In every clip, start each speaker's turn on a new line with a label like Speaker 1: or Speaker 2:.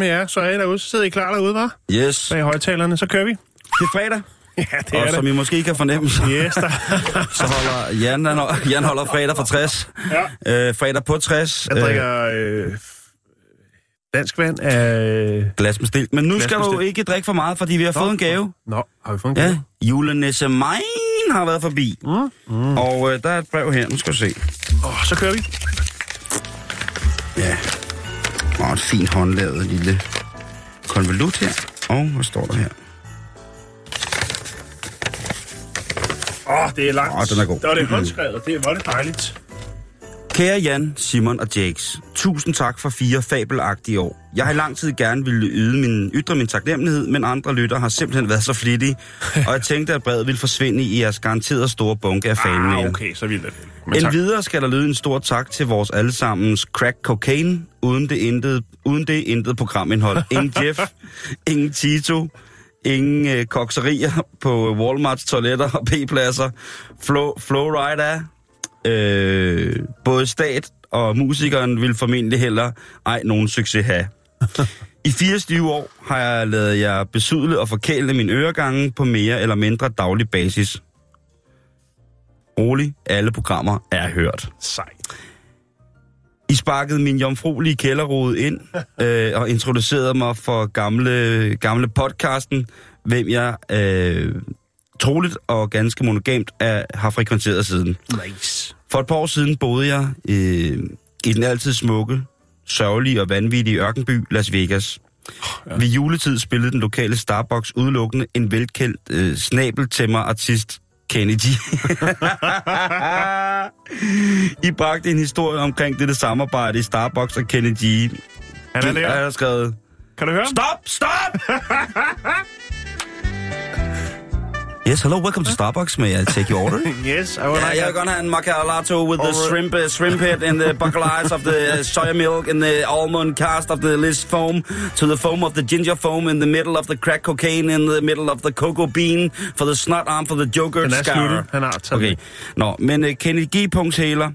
Speaker 1: Med jer. Så er I derude. Så sidder I klar derude, var?
Speaker 2: Yes.
Speaker 1: Bag højtalerne. Så kører vi.
Speaker 2: Det er fredag.
Speaker 1: Ja, det
Speaker 2: Og
Speaker 1: er
Speaker 2: som
Speaker 1: det.
Speaker 2: I måske kan fornemme, så,
Speaker 1: Yes, der.
Speaker 2: så holder Jan, han, Jan holder fredag for 60.
Speaker 1: Ja.
Speaker 2: Øh, fredag på 60.
Speaker 1: Jeg drikker øh, dansk vand af...
Speaker 2: glas med stil. Men nu skal du ikke drikke for meget, fordi vi har fået en gave.
Speaker 1: Nå, har vi fået en
Speaker 2: Ja,
Speaker 1: gave?
Speaker 2: julenisse mine har været forbi.
Speaker 1: Mm. Mm.
Speaker 2: Og øh, der er et brev her, nu skal du se.
Speaker 1: Oh, så kører vi.
Speaker 2: Ja. Og et fint håndlavet lille konvolut her. Og hvad står der her?
Speaker 1: Åh, oh, det er langt.
Speaker 2: Åh, den er god.
Speaker 1: Det er håndskrevet. Det var det dejligt.
Speaker 2: Kære Jan, Simon og Jakes, tusind tak for fire fabelagtige år. Jeg har i lang tid gerne ville yde min, ytre min taknemmelighed, men andre lytter har simpelthen været så flittige, og jeg tænkte, at brevet ville forsvinde i jeres garanteret store bunke af fanmail.
Speaker 1: Ah, okay, så vildt det. Men tak.
Speaker 2: Endvidere skal der lyde en stor tak til vores allesammens crack cocaine, uden det intet, uden det intet programindhold. Ingen Jeff, ingen Tito, ingen øh, kokserier på Walmarts toiletter og P-pladser. Flow, Flowrider, øh, både stat og musikeren vil formentlig heller ej nogen succes have. I 24 år har jeg lavet jer besudle og forkæle min øregange på mere eller mindre daglig basis. Rolig, alle programmer er hørt.
Speaker 1: Sej.
Speaker 2: I sparkede min jomfruelige kælderrode ind øh, og introducerede mig for gamle, gamle podcasten, hvem jeg øh, troligt og ganske monogamt er, har frekventeret siden.
Speaker 1: Nice.
Speaker 2: For et par år siden boede jeg øh, i den altid smukke, sørgelige og vanvittige ørkenby Las Vegas. Ja. Ved juletid spillede den lokale Starbucks udelukkende en velkendt øh, snabeltæmmer-artist, Kenny G. I bragte en historie omkring dette samarbejde i Starbucks og Kenny G.
Speaker 1: Han er
Speaker 2: Jeg
Speaker 1: der.
Speaker 2: har skrevet,
Speaker 1: Kan du høre?
Speaker 2: Stop! Stop! yes, hello, welcome to Starbucks. May I take your order?
Speaker 1: Yes, I would
Speaker 2: Yeah,
Speaker 1: like
Speaker 2: you're gonna have macchiato with the
Speaker 1: Alright.
Speaker 2: shrimp, uh, shrimp head and the bacalais of the uh, soya milk and the almond cast of the list foam to the foam of the ginger foam in the middle of the crack cocaine in the middle of the cocoa bean for the snot arm for the joker
Speaker 1: Den er
Speaker 2: scar.
Speaker 1: sluttet. Han har taget
Speaker 2: Okay, nå, men uh, Kenny G. Hæler,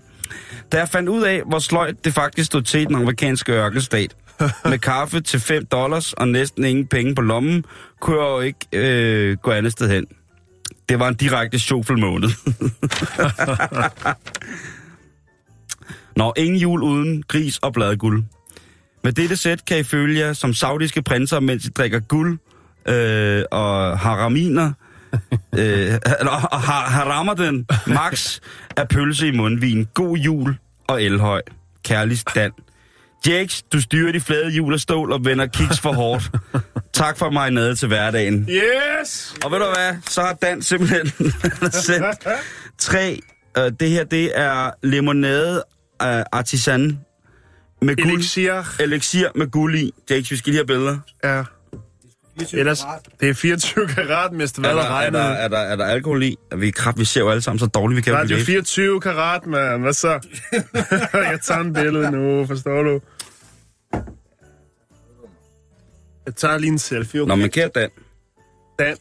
Speaker 2: da jeg fandt ud af, hvor sløjt det faktisk stod til den amerikanske ørkenstat, med kaffe til 5 dollars og næsten ingen penge på lommen, kunne jeg jo ikke øh, gå andet sted hen. Det var en direkte sjofel måned. Nå, ingen jul uden gris og bladguld. Med dette sæt kan I følge jer som saudiske prinser, mens I drikker guld øh, og haraminer, øh, og har, harammer den max af pølse i mundvin. God jul og elhøj. Kærlig stand. Jakes, du styrer de flade hjul af stål og vender kiks for hårdt. Tak for mig nede til hverdagen.
Speaker 1: Yes!
Speaker 2: Og ved du hvad, så har Dan simpelthen sendt tre. Øh, det her, det er limonade øh, artisan med guld.
Speaker 1: Elixir
Speaker 2: Elixir med guld i. Jakes, vi skal lige have billeder.
Speaker 1: er... Ellers, det er 24 karat, mester, hvad
Speaker 2: Er
Speaker 1: der
Speaker 2: er, der, er, der, er der alkohol i? Vi, kraft, vi ser jo alle sammen så dårligt, vi kan
Speaker 1: Radio
Speaker 2: ikke læse.
Speaker 1: 24 karat, mand. Hvad så? jeg tager en billede nu, forstår du? Jeg tager lige en selfie. Okay?
Speaker 2: Nå, men kære Dan,
Speaker 1: Dan,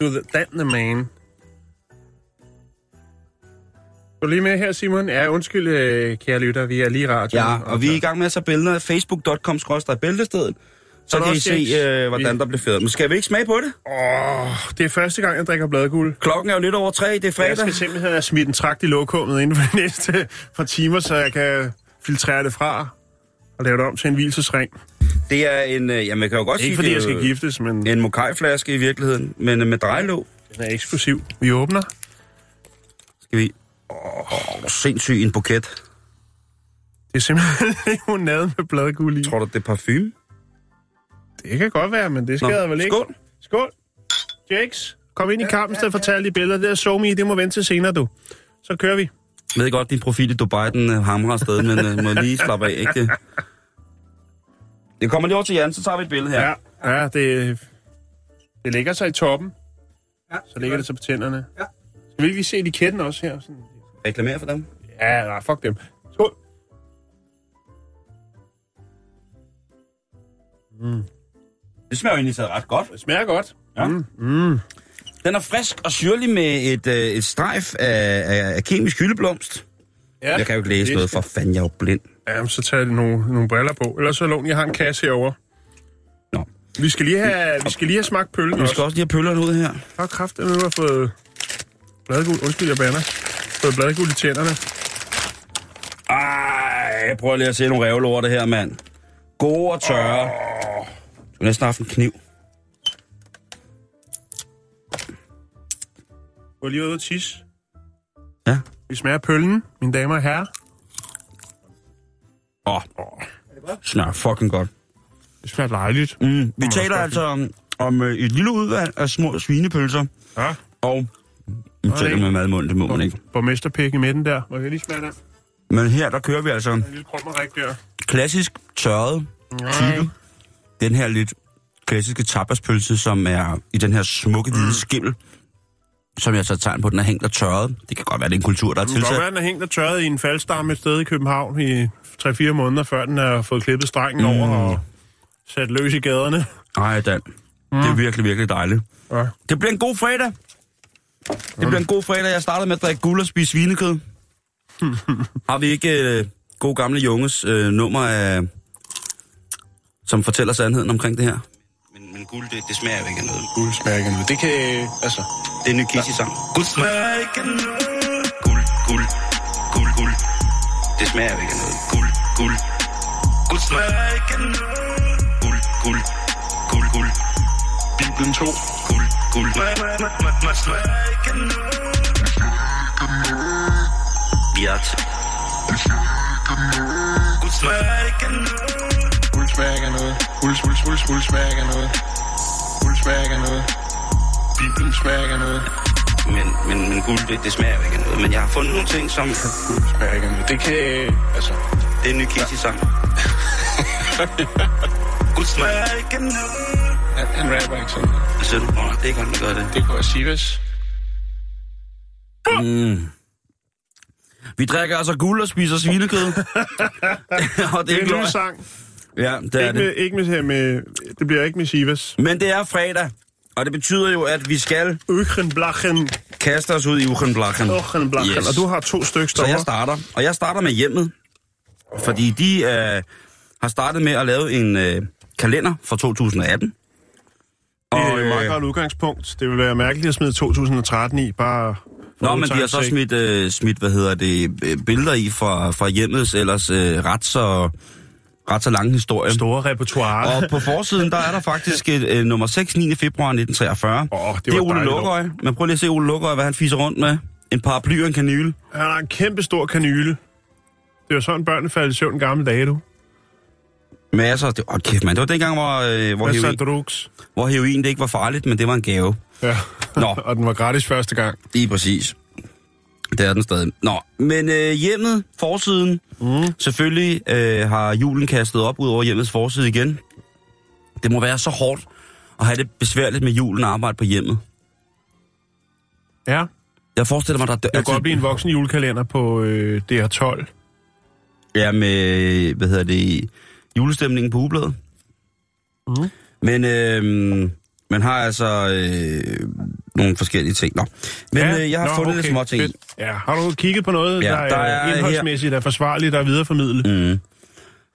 Speaker 1: du er Dan the man. Er du lige med her, Simon? Ja, undskyld, øh, kære lytter, vi er lige radio.
Speaker 2: Ja, og vi er i gang med at tage billeder af facebook.com bæltestedet. Så
Speaker 1: Er der
Speaker 2: kan I se, øh, hvordan
Speaker 1: Vi-
Speaker 2: der bliver fedt. Men skal vi ikke smage på det?
Speaker 1: Åh, det er første gang, jeg drikker bladguld.
Speaker 2: Klokken er jo lidt over tre, det er
Speaker 1: Jeg
Speaker 2: fredag.
Speaker 1: skal simpelthen have smidt en trakt i lokummet inden for de næste par timer, så jeg kan filtrere det fra og lave det om til en hvilesesring.
Speaker 2: Det er en, øh, jamen jeg kan jo godt
Speaker 1: Ikke
Speaker 2: sige,
Speaker 1: fordi
Speaker 2: det
Speaker 1: jeg skal
Speaker 2: jo
Speaker 1: giftes, men
Speaker 2: en mokai-flaske i virkeligheden, men øh, med drejelåg.
Speaker 1: den er eksklusiv. Vi åbner.
Speaker 2: Skal vi... Åh, oh, sindssygt en buket.
Speaker 1: Det er simpelthen limonade med bladguld i.
Speaker 2: Tror du, det er parfume?
Speaker 1: Det kan godt være, men det jeg vel ikke.
Speaker 2: skål.
Speaker 1: Skål. Jakes. Kom ind i kampen, i stedet for at tage alle de billeder. Det er so me, det må vente til senere, du. Så kører vi.
Speaker 2: Jeg ved godt, din profil i Dubai, den øh, hamrer afsted, men øh, må lige slappe af, ikke? Det kommer lige over til Jan, så tager vi et billede her.
Speaker 1: Ja, ja det, det lægger sig i toppen.
Speaker 3: Ja,
Speaker 1: Så ligger det så på tænderne.
Speaker 3: Ja.
Speaker 1: Skal vi ikke lige se etiketten også her? Sådan.
Speaker 2: Reklamere for dem.
Speaker 1: Ja, nej, fuck dem. Skål.
Speaker 2: Det smager jo egentlig ret godt.
Speaker 1: Det smager godt.
Speaker 2: Ja.
Speaker 1: Mm. Mm.
Speaker 2: Den er frisk og syrlig med et, øh, et strejf af, af, af kemisk hyldeblomst.
Speaker 1: Ja,
Speaker 2: Jeg kan jo ikke læse
Speaker 1: det
Speaker 2: noget, for fanden, jeg er jo blind.
Speaker 1: Jamen, så tager jeg nogle, nogle briller på. Ellers så lån, jeg har en kasse herovre.
Speaker 2: Nå.
Speaker 1: Vi skal lige have, vi skal lige have smagt pøllen
Speaker 2: Vi skal
Speaker 1: også.
Speaker 2: også lige have pøllerne ud her.
Speaker 1: Har kraft, at nu har fået bladguld. Undskyld, jeg bander. Fået bladguld i tænderne.
Speaker 2: Ej, jeg prøver lige at se nogle revlorte her, mand. Gode og tørre. Du har næsten haft en kniv.
Speaker 1: Gå lige ud og tisse.
Speaker 2: Ja.
Speaker 1: Vi smager pøllen, mine damer og herrer.
Speaker 2: Åh, oh, smager fucking godt.
Speaker 1: Det smager dejligt.
Speaker 2: Mm, vi taler altså om, om øh, et lille udvalg af små svinepølser.
Speaker 1: Ja.
Speaker 2: Og nu taler med madmund, det må man ikke.
Speaker 1: Borgmesterpæk i midten der. Må jeg lige smage den?
Speaker 2: Men her, der kører vi altså
Speaker 1: En lille krummerik der.
Speaker 2: klassisk tørret type. Den her lidt klassiske tapaspølse, som er i den her smukke hvide skimmel, som jeg så tegn på, den er hængt og tørret. Det kan godt være, det er en kultur, der er
Speaker 1: Det kan godt
Speaker 2: tilsat.
Speaker 1: være, den er hængt og tørret i en faldstamme et sted i København i 3-4 måneder, før den har fået klippet strengen mm. over og sat løs i gaderne.
Speaker 2: Nej, Dan. Det er virkelig, virkelig dejligt.
Speaker 1: Ja.
Speaker 2: Det bliver en god fredag. Det bliver en god fredag. Jeg startede med at drikke guld og spise svinekød. Har vi ikke øh, god gamle Junges øh, nummer af, som fortæller sandheden omkring det her? Men, men guld, det, det smager jo ikke af noget.
Speaker 1: Guld smager ikke af noget. Det kan, øh, altså...
Speaker 2: Det er en ny Kisi-sang. Guld smager ikke af noget. Guld, guld, guld, guld. Det smager ikke af noget. Guld, guld. Guld smager ikke af noget. Guld, guld, guld, guld.
Speaker 1: Bibelen 2.
Speaker 2: Guld, guld. Man smager ikke af noget. Bjert. Guld smager ikke af noget.
Speaker 1: Guld smager ikke af noget. Guld, guld, guld, guld smager ikke af noget. Guld smager ikke af noget. Bibelen smager ikke af noget.
Speaker 2: Men, men, men guld, det, det smager jo ikke af noget. Men jeg har fundet nogle ting, som...
Speaker 1: Guld smager ikke af noget. Det kan, øh, altså...
Speaker 2: Det er en ny Kissy-sang. Guld smager ikke af noget.
Speaker 1: Han, han rapper ikke sådan.
Speaker 2: Hvad siger du? Åh, det er ikke han, der gør det.
Speaker 1: Det kunne være Sivas.
Speaker 2: Mm. Vi drikker altså guld og spiser svinekød. og det er
Speaker 1: Det er en ny sang.
Speaker 2: Ja, det er
Speaker 1: Ikke med,
Speaker 2: det.
Speaker 1: ikke med, med, det bliver ikke med Sivas.
Speaker 2: Men det er fredag, og det betyder jo, at vi skal
Speaker 1: Øchenblachen.
Speaker 2: kaste os ud i Uchenblachen.
Speaker 1: Øchenblachen.
Speaker 2: Yes.
Speaker 1: Og du har to stykker
Speaker 2: Så jeg starter, og jeg starter med hjemmet, fordi de øh, har startet med at lave en øh, kalender for 2018.
Speaker 1: Det er
Speaker 2: Og,
Speaker 1: et meget
Speaker 2: øh,
Speaker 1: godt udgangspunkt. Det vil være mærkeligt at smide 2013 i, bare...
Speaker 2: Nå, men de har så smidt, øh, smidt hvad hedder det, øh, billeder i fra, fra hjemmets ellers øh, ret så ret så lange historie.
Speaker 1: Store repertoire.
Speaker 2: Og på forsiden, der er der faktisk et, øh, nummer 6, 9. februar 1943.
Speaker 1: Åh, det
Speaker 2: det er
Speaker 1: var
Speaker 2: Ole. Lukøj. Men prøv lige at se Ole Lukøj, hvad han fiser rundt med. En paraply og en kanyle.
Speaker 1: Han har en kæmpe stor kanyle. Det var sådan, børnene faldt i søvn gamle dage, du.
Speaker 2: Masser. Det, åh, kæft, man. Det var dengang, hvor, øh, hvor,
Speaker 1: Masser
Speaker 2: heroin,
Speaker 1: drugs.
Speaker 2: hvor heroin det ikke var farligt, men det var en gave.
Speaker 1: Ja.
Speaker 2: Nå.
Speaker 1: og den var gratis første gang.
Speaker 2: Lige præcis. Det er den stadig. Nå, men øh, hjemmet, forsiden, mm. selvfølgelig øh, har julen kastet op ud over hjemmets forside igen. Det må være så hårdt at have det besværligt med julen og arbejde på hjemmet.
Speaker 1: Ja.
Speaker 2: Jeg forestiller mig, der
Speaker 1: Det kunne godt blive en voksen julekalender på øh, DR12.
Speaker 2: Ja, med, hvad hedder det, julestemningen på ugebladet.
Speaker 1: Mhm.
Speaker 2: Men øh, man har altså øh, nogle forskellige ting. Nå. Men
Speaker 1: ja.
Speaker 2: øh, jeg har
Speaker 1: Nå,
Speaker 2: fundet
Speaker 1: okay,
Speaker 2: lidt små ting.
Speaker 1: fedt. Ja, har du kigget på noget,
Speaker 2: Ja,
Speaker 1: der,
Speaker 2: der
Speaker 1: er, indholdsmæssigt er forsvarligt og videreformidlet?
Speaker 2: Mm.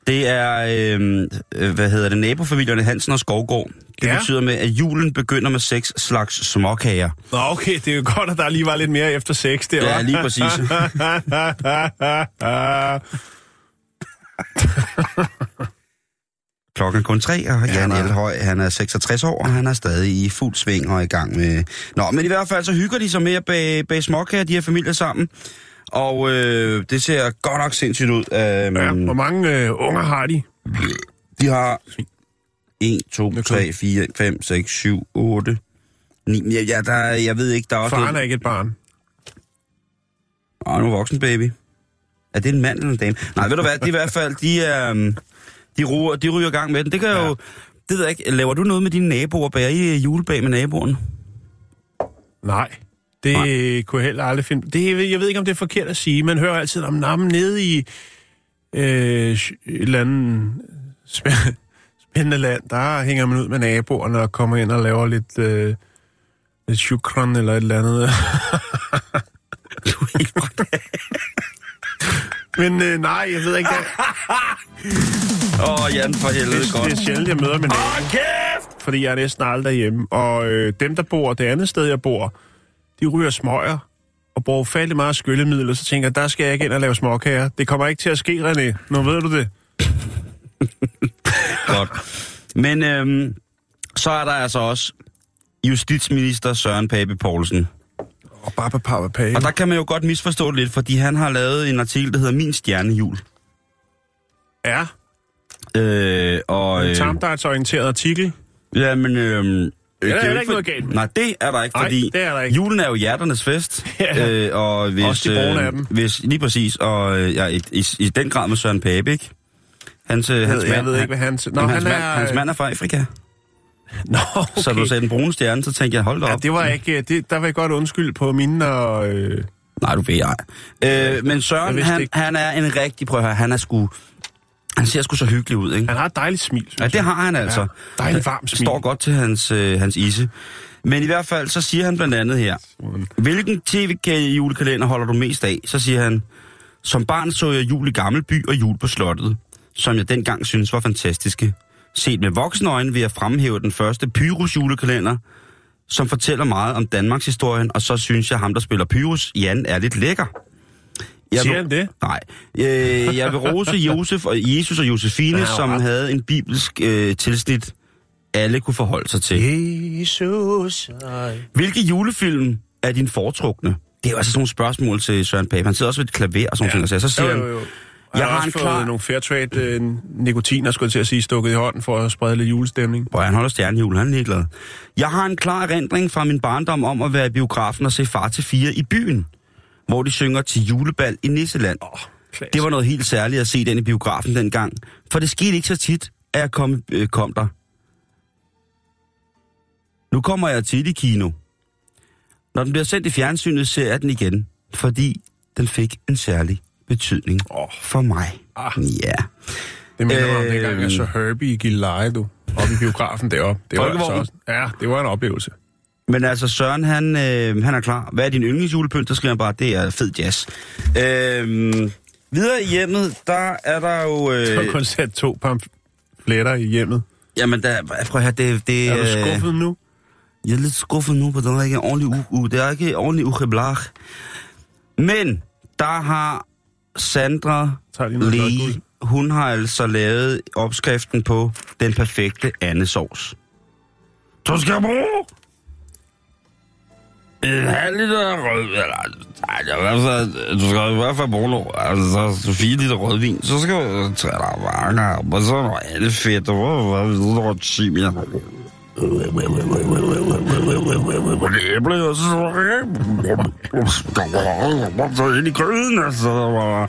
Speaker 2: Det er, øh, øh, hvad hedder det, nabofamilierne Hansen og Skovgård. Det
Speaker 1: Ja.
Speaker 2: betyder med, at julen begynder med seks slags småkager.
Speaker 1: Nå, okay, det er jo godt, at der lige var lidt mere efter sex, der
Speaker 2: Ja, lige præcis. Klokken er kun tre, og Jan
Speaker 1: nej.
Speaker 2: Elhøj, han er 66 år, og han er stadig i fuld sving og i gang med... Nå, men i hvert fald så hygger de sig med at bage, bage småkager, de her familier sammen. Og øh, det ser godt nok sindssygt ud.
Speaker 1: ja,
Speaker 2: Øh,
Speaker 1: hvor mange øh, unger har de?
Speaker 2: De har 1, 2, 3, 4, 5, 6, 7, 8, Ni, ja, ja, der, er- jeg ved ikke, der er også
Speaker 1: Faren er ikke et barn.
Speaker 2: Åh, nu er voksen, baby. Er det en mand eller en dame? Nej, ved du hvad, de i hvert fald, de, er, øhm, de, ryger, de ryger i gang med den. Det kan ja. jo... Det ved jeg ikke. Laver du noget med dine naboer? Bærer I øh, julebag med naboerne?
Speaker 1: Nej, det Nej. kunne jeg heller aldrig finde. Det, jeg ved ikke, om det er forkert at sige. Man hører altid om nammen nede i øh, et eller andet spændende, land. Der hænger man ud med naboerne og kommer ind og laver lidt, øh, lidt shukran eller et eller andet. Men øh, nej, jeg ved ikke. Jeg,
Speaker 2: Åh, oh, Jan, for helvede
Speaker 1: det,
Speaker 2: godt.
Speaker 1: det er sjældent, jeg møder min.
Speaker 2: Åh, kæft!
Speaker 1: fordi jeg er næsten aldrig hjemme. Og øh, dem, der bor det andet sted, jeg bor, de ryger smøger og bruger ufattelig meget skyllemiddel, så tænker jeg, der skal jeg ikke ind og lave småkager. Det kommer ikke til at ske, René. Nu ved du det.
Speaker 2: Godt. Men øhm, så er der altså også justitsminister Søren Pape Poulsen.
Speaker 1: Og bare på pave.
Speaker 2: Og der kan man jo godt misforstå det lidt, fordi han har lavet en artikel, der hedder Min Stjernehjul.
Speaker 1: Ja,
Speaker 2: Øh, og,
Speaker 1: en
Speaker 2: øh,
Speaker 1: tarmdartsorienteret artikel.
Speaker 2: ja, men... Øh, det
Speaker 1: er der ikke noget galt med.
Speaker 2: Nej, det er der ikke,
Speaker 1: Nej,
Speaker 2: fordi
Speaker 1: det er der ikke.
Speaker 2: julen er jo hjerternes fest.
Speaker 1: Ja.
Speaker 2: øh, og hvis,
Speaker 1: Også de brune af dem.
Speaker 2: Hvis, lige præcis, og øh, ja, i, i, i, den grad med Søren Pape, ikke? Hans, øh, hans,
Speaker 1: jeg
Speaker 2: mand,
Speaker 1: ved ikke, hvad han... Nå,
Speaker 2: hans,
Speaker 1: han
Speaker 2: mand,
Speaker 1: er...
Speaker 2: hans mand er fra Afrika.
Speaker 1: Nå, okay.
Speaker 2: Så du sagde den brune stjerne, så tænkte jeg, hold da
Speaker 1: Ja,
Speaker 2: op.
Speaker 1: det var ikke... Det, der vil jeg godt undskylde på mine og... Øh,
Speaker 2: Nej, du ved ej. Øh, men
Speaker 1: Jeg
Speaker 2: Søren, han,
Speaker 1: ikke.
Speaker 2: han er en rigtig, prøv at høre, han er sgu... Han ser sgu så hyggelig ud, ikke?
Speaker 1: han har et dejligt smil,
Speaker 2: Ja, det har han altså.
Speaker 1: Ja, dejligt varmt smil.
Speaker 2: står godt til hans, øh, hans isse. Men i hvert fald, så siger han blandt andet her, hvilken tv-julekalender holder du mest af? Så siger han, som barn så jeg jul i Gammelby og jul på slottet, som jeg dengang synes var fantastiske. Set med voksne øjne vil jeg fremhæve den første Pyrus julekalender, som fortæller meget om Danmarks historien, og så synes jeg, ham der spiller Pyrus, Jan, er lidt lækker. Jeg
Speaker 1: Siger han det?
Speaker 2: Nej. Øh, jeg vil rose Josef og Jesus og Josefine,
Speaker 1: Ja, han
Speaker 2: som
Speaker 1: ret.
Speaker 2: havde en bibelsk øh, tilsnit, alle kunne forholde sig til.
Speaker 1: Jesus.
Speaker 2: Hvilke julefilm er din foretrukne? Det er jo altså sådan nogle spørgsmål til Søren Pape. Han sidder også ved et klaver og sådan ja. ting. og Så siger
Speaker 1: jo,
Speaker 2: han,
Speaker 1: jo, jo.
Speaker 2: Jeg
Speaker 1: Jeg
Speaker 2: har
Speaker 1: har
Speaker 2: en klar-
Speaker 1: nogle Fairtrade øh, nikotiner, skulle jeg til at sige, stukket i hånden for at sprede lidt julestemning.
Speaker 2: hvor han holder stjernehjul, han er ligeglad. Jeg har en klar erindring fra min barndom om at være i biografen og se Far til fire i byen, hvor de synger til julebal i Nisseland.
Speaker 1: Oh,
Speaker 2: Det var noget helt særligt at se den i biografen dengang, for det skete ikke så tit, at jeg kom, øh, kom der. Nu kommer jeg tit i kino. Når den bliver sendt i fjernsynet, ser jeg den igen, fordi den fik en særlig betydning
Speaker 1: Åh.
Speaker 2: for mig.
Speaker 1: Ah.
Speaker 2: Ja.
Speaker 1: Det minder mig om dengang, jeg så Herbie i Gilleleje, du. Oppe i biografen deroppe. Det var altså også, ja, det var en oplevelse.
Speaker 2: Men altså, Søren, han, øh, han er klar. Hvad er din yndlingsjulepynt? Der skriver han bare, det er fed jazz. Øh, videre i hjemmet, der er der jo...
Speaker 1: Jeg har
Speaker 2: Øh,
Speaker 1: kun sat to pamfletter i hjemmet.
Speaker 2: jamen, der, prøv at høre, det... det
Speaker 1: Er du
Speaker 2: øh,
Speaker 1: skuffet nu?
Speaker 2: Jeg er lidt skuffet nu, på der er ikke en ordentlig u, u. Det er ikke ordentlig ugeblag. Men der har Sandra Lee, hun har altså lavet opskriften på den perfekte andesovs. Du skal bruge en halv liter rød... Eller, nej, i hvert fald, du skal i hvert fald bruge noget, altså så fire liter rødvin. Så skal du træde dig vanger, og så noget andet fedt, og hvad ved du, der chimia. Det æble, og så så ind i gryden, altså.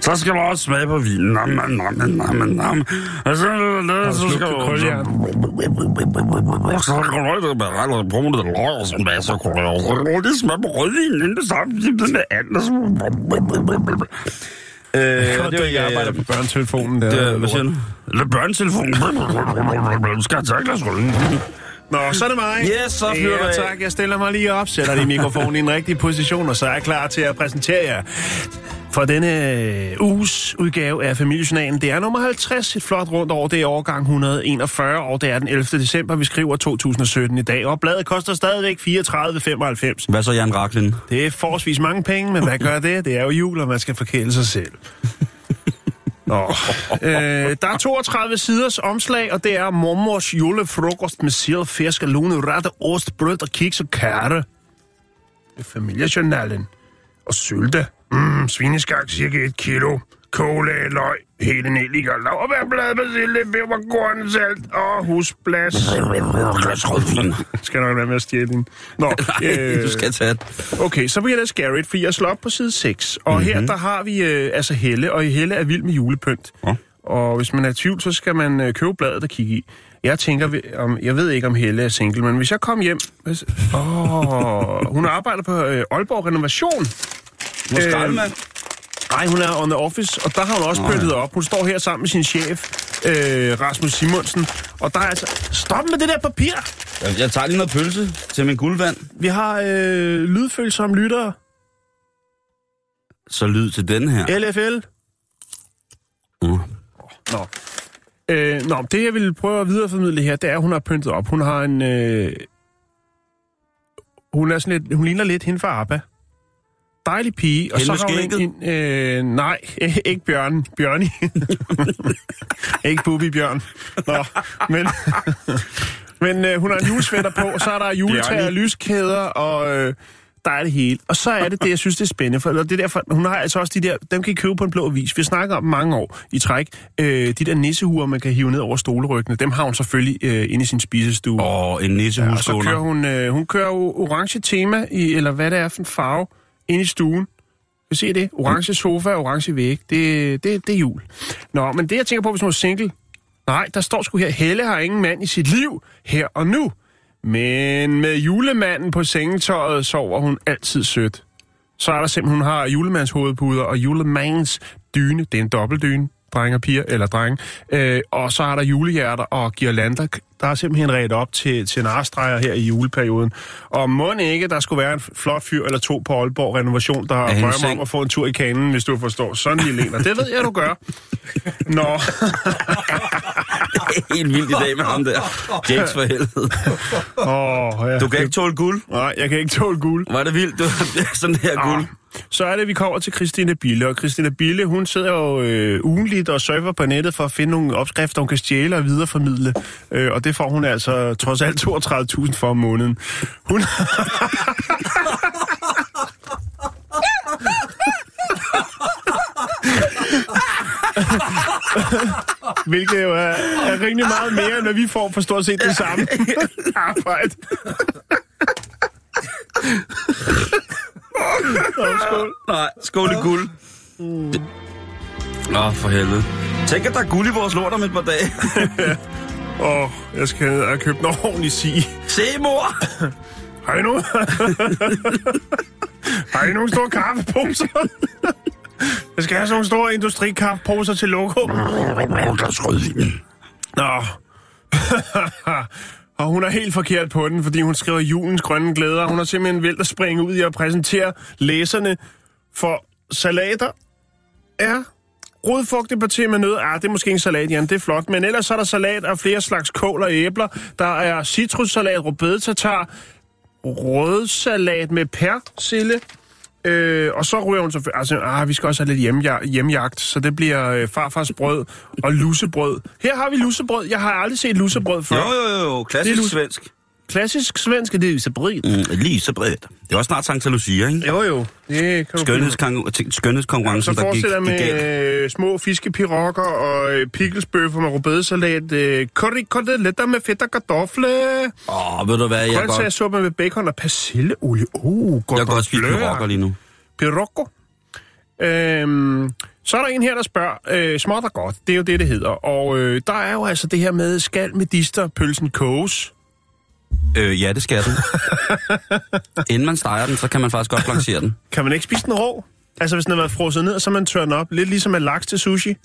Speaker 2: Så skal man også smage på vinen. Nam, nam, nam, nam, nam, nam. Og så, så
Speaker 1: slukket
Speaker 2: skal man...
Speaker 1: kuljern?
Speaker 2: Og så kan du ikke bare rette brune det løg og sådan der, så kan man også lige smage på rødvinen, inden det samme, den der anden, og så... Øh,
Speaker 1: Det
Speaker 2: det var
Speaker 1: jeg arbejder på børnetelefonen der.
Speaker 2: det, hvad siger du? Børnetelefonen. Du skal glas rødvin.
Speaker 1: Nå, så er det mig.
Speaker 2: Yes, så du
Speaker 1: ja, tak. Jeg stiller mig lige op, sætter din mikrofon i en rigtig position, og så er jeg klar til at præsentere jer for denne øh, uges udgave af Familiejournalen. Det er nummer 50, et flot rundt år. Det er årgang 141, og det er den 11. december, vi skriver 2017 i dag. Og bladet koster stadigvæk 34,95.
Speaker 2: Hvad så, Jan Raklin?
Speaker 1: Det er forholdsvis mange penge, men hvad gør det? Det er jo jul, og man skal forkæle sig selv. Nå. Øh, der er 32 siders omslag, og det er mormors julefrokost med sild, fisk, lune, rette, ost, brød og kiks og er familiejournalen. Og sylte. Mm, svineskak, cirka et kilo. Kåle, løg, hele nelliker, laurbærblad, basille, peberkorn, salt og husblas.
Speaker 2: Glas rødvin.
Speaker 1: Skal nok være med at stjæle din. Nå, øh,
Speaker 2: du skal tage det.
Speaker 1: Okay, så bliver det Scarrett, for jeg slår op på side 6. Og mm-hmm. her, der har vi øh, altså Helle, og Helle er vild med julepynt.
Speaker 2: Ja.
Speaker 1: Og hvis man er i tvivl, så skal man øh, købe bladet og kigge i. Jeg tænker, om, jeg ved ikke, om Helle er single, men hvis jeg kom hjem... Hvis, åh, hun arbejder på øh, Aalborg Renovation.
Speaker 2: Hvor
Speaker 1: Øhm,
Speaker 2: skraldemand?
Speaker 1: Nej, hun er on the office, og der har hun også pyntet op. Hun står her sammen med sin chef, øh, Rasmus Simonsen. Og der er altså... Stop med det der papir!
Speaker 2: Jeg, jeg tager lige noget pølse til min guldvand.
Speaker 1: Vi har øh, lydfølsomme lyttere.
Speaker 2: Så lyd til den her.
Speaker 1: LFL.
Speaker 2: Uh.
Speaker 1: Nå. Øh, nå, det jeg ville prøve at videreformidle her, det er, at hun har pyntet op. Hun har en... Øh, hun er sådan lidt... Hun ligner lidt hende fra ABBA. Dejlig pige. Og
Speaker 2: Hende
Speaker 1: så
Speaker 2: med
Speaker 1: har hun en, en, øh, nej, ikke Bjørn. Bjørni. ikke Bubi Bjørn. Nå, men... men øh, hun har en julesvætter på, og så er der juletræer og lyskæder, og... Øh, der er det hele. Og så er det det, jeg synes, det er spændende. For, eller det er derfor, hun har altså også de der, dem kan I købe på en blå vis. Vi snakker om mange år i træk. Øh, de der nissehuer, man kan hive ned over stoleryggene, dem har hun selvfølgelig øh, inde i sin spisestue.
Speaker 2: Og en
Speaker 1: og så kører hun, øh, hun kører jo orange tema, i, eller hvad det er for en farve, ind i stuen. Kan se det? Orange sofa, orange væg. Det, det, det er jul. Nå, men det jeg tænker på, hvis hun er single, nej, der står sgu her, Helle har ingen mand i sit liv, her og nu. Men med julemanden på sengetøjet sover hun altid sødt. Så er der simpelthen, hun har julemands hovedpuder og julemands dyne. Det er en dobbeltdyne, drenge og piger, eller drenge. Øh, og så er der julehjerter og girlander. Der er simpelthen ret op til, til narstreger her i juleperioden. Og må ikke, der skulle være en flot fyr eller to på Aalborg Renovation, der
Speaker 2: hendes
Speaker 1: drømmer om at få en tur i kanen, hvis du forstår. Sådan og det ved jeg, du gør. Nå,
Speaker 2: Helt vildt i dag med ham der. Jakes for helvede.
Speaker 1: Åh, ja.
Speaker 2: Du kan ikke tåle guld.
Speaker 1: Nej, jeg kan ikke tåle guld.
Speaker 2: Var det vildt? Du, det er sådan her guld.
Speaker 1: Så er det, vi kommer til Christine Bille, og Christine Bille, hun sidder jo øh, ugenligt og surfer på nettet for at finde nogle opskrifter, hun kan stjæle og videreformidle. Øh, og det får hun altså trods alt 32.000 for om måneden. Hun... Hvilket jo er, er rimelig meget mere, end hvad vi får for stort set det samme arbejde. Nå, skål.
Speaker 2: Nej, skål i guld. Det- Åh, for helvede. Tænk, at der er guld i vores lort om et par dage.
Speaker 1: Åh, oh, jeg skal ned og købe en ordentlig sige.
Speaker 2: Se, mor!
Speaker 1: Har I nogen? Har I nogle store kaffeposer? Jeg skal have sådan nogle store industrikaffeposer til logo. Nå. og hun er helt forkert på den, fordi hun skriver julens grønne glæder. Hun har simpelthen valgt at springe ud i at præsentere læserne for salater. Ja, Rodfrugteparti med nød, ah, det er måske en salat, Jan, det er flot. Men ellers er der salat af flere slags kål og æbler. Der er citrussalat, rødbedetatar, rødsalat med persille. Øh, og så ryger hun selvfølgelig... Altså, ah, vi skal også have lidt hjemjagt, hjemjagt så det bliver øh, farfars brød og lussebrød. Her har vi lussebrød. Jeg har aldrig set lussebrød før.
Speaker 2: Jo, jo, jo. Klassisk
Speaker 1: Det er lu-
Speaker 2: svensk.
Speaker 1: Klassisk svensk, det er lussebrød.
Speaker 2: Mm, bredt. Det er også snart Santa Lucia, ikke?
Speaker 1: Jo, jo. Det kan
Speaker 2: Skønhedskon- Skønhedskonkurrencen,
Speaker 1: Så
Speaker 2: der gik galt.
Speaker 1: med øh, små fiskepirokker og øh, pickelsbøffer med rødbedesalat, øh, curry koteletter med fedt og kartofle,
Speaker 2: Åh, ved du hvad, jeg godt,
Speaker 1: grøntsagssuppe med bacon og persilleolie. Uh, godt
Speaker 2: jeg kan godt spise pirokker lige nu.
Speaker 1: Pirocco. Øhm, så er der en her, der spørger, øh, småt og godt, det er jo det, det hedder. Og øh, der er jo altså det her med, skal medister pølsen koges?
Speaker 2: Øh, ja, det skal den. Inden man steger den, så kan man faktisk godt blanchere den.
Speaker 1: Kan man ikke spise den rå? Altså hvis den har været frosset ned, så man tørrer den op. Lidt ligesom med laks til sushi.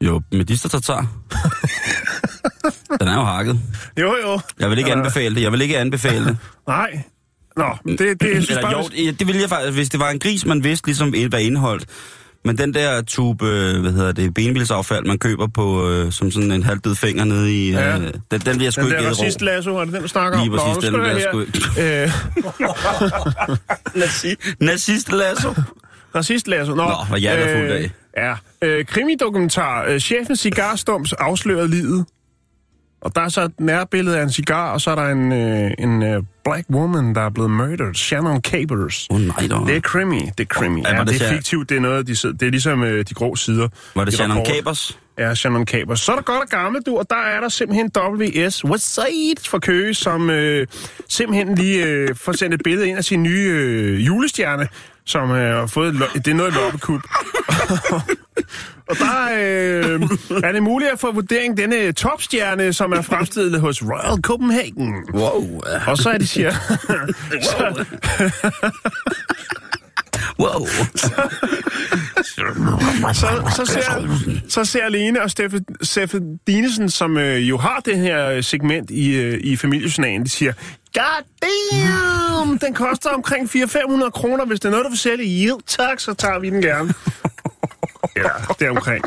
Speaker 2: Jo, medister tatar. Den er jo hakket.
Speaker 1: Jo, jo.
Speaker 2: Jeg vil ikke anbefale det. Jeg vil ikke anbefale det.
Speaker 1: Nej. Nå, det, det jeg synes
Speaker 2: Eller
Speaker 1: bare...
Speaker 2: jo, det ville jeg faktisk, hvis det var en gris, man vidste ligesom, hvad indeholdt. Men den der tube, øh, hvad hedder det, benbilsaffald, man køber på, øh, som sådan en halvdød finger nede i,
Speaker 1: Ja.
Speaker 2: øh, den, den vil jeg sgu
Speaker 1: Den
Speaker 2: ikke
Speaker 1: der
Speaker 2: æde rå.
Speaker 1: racist lasso, er det den, du snakker
Speaker 2: Lige
Speaker 1: om?
Speaker 2: præcis,
Speaker 1: Nå,
Speaker 2: den
Speaker 1: du
Speaker 2: jeg sgu
Speaker 1: her. Øh,
Speaker 2: Nazi- Nazist lasso.
Speaker 1: racist lasso. Nå,
Speaker 2: Nå, hvad hjertet er fuldt af.
Speaker 1: Ja. Øh, krimidokumentar. Øh, chefen Cigarstumps afslørede livet. Og der er så et nærbillede af en cigar, og så er der en, øh, en øh, black woman, der er blevet murdered. Shannon Capers.
Speaker 2: Oh, nej dog.
Speaker 1: Det er krimi, det er krimi.
Speaker 2: Ja,
Speaker 1: Ja,
Speaker 2: det
Speaker 1: det er fiktivt, det er noget, de, det er ligesom øh, de grå sider.
Speaker 2: Var det
Speaker 1: i
Speaker 2: Shannon. Capers?
Speaker 1: Ja, Shannon Capers. Så er der godt og gammelt, du, og der er der simpelthen WS Westside fra Køge, som øh, simpelthen lige øh, får sendt et billede ind af sin nye øh, julestjerne, som øh, har fået, et lo- det er noget loppekup. og der øh, er det muligt at få vurdering denne topstjerne, som er fremstillet hos Royal Copenhagen.
Speaker 2: Wow.
Speaker 1: Og så er de siger... så,
Speaker 2: Wow.
Speaker 1: så, så, ser, så ser Lene og Steffe, Steffe Dinesen, som øh, jo har det her segment i, øh, i familiejournalen, de siger, God damn, den koster omkring 400-500 kroner. Hvis det er noget, du vil sælge, yield, tak, så tager vi den gerne. ja, det er omkring.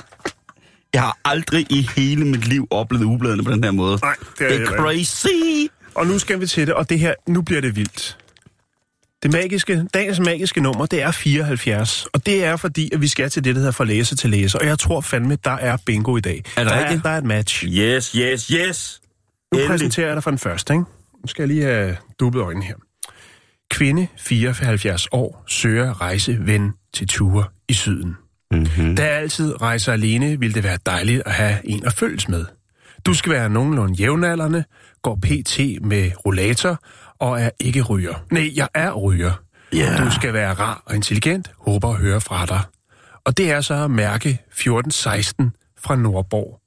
Speaker 2: Jeg har aldrig i hele mit liv oplevet ugebladene på den her måde.
Speaker 1: Nej, det er
Speaker 2: det er
Speaker 1: ikke.
Speaker 2: crazy.
Speaker 1: Og nu skal vi til det, og det her, nu bliver det vildt. Det magiske, dagens magiske nummer, det er 74. Og det er fordi, at vi skal til det, der hedder fra læser til læser. Og jeg tror fandme, der er bingo i dag.
Speaker 2: Er det
Speaker 1: der, er,
Speaker 2: rigtigt?
Speaker 1: der er et match.
Speaker 2: Yes, yes, yes.
Speaker 1: Nu
Speaker 2: Endelig.
Speaker 1: præsenterer jeg dig for den første, ikke? Nu skal jeg lige have dubbet øjnene her. Kvinde, 74 år, søger rejseven til ture i syden.
Speaker 2: Mm-hmm.
Speaker 1: Da jeg altid rejser alene, vil det være dejligt at have en at følges med. Du skal være nogenlunde jævnaldrende, går pt. med rollator og er ikke ryger. Nej, jeg er ryger.
Speaker 2: Ja.
Speaker 1: Du skal være rar og intelligent, håber at høre fra dig. Og det er så mærke 1416 fra Nordborg.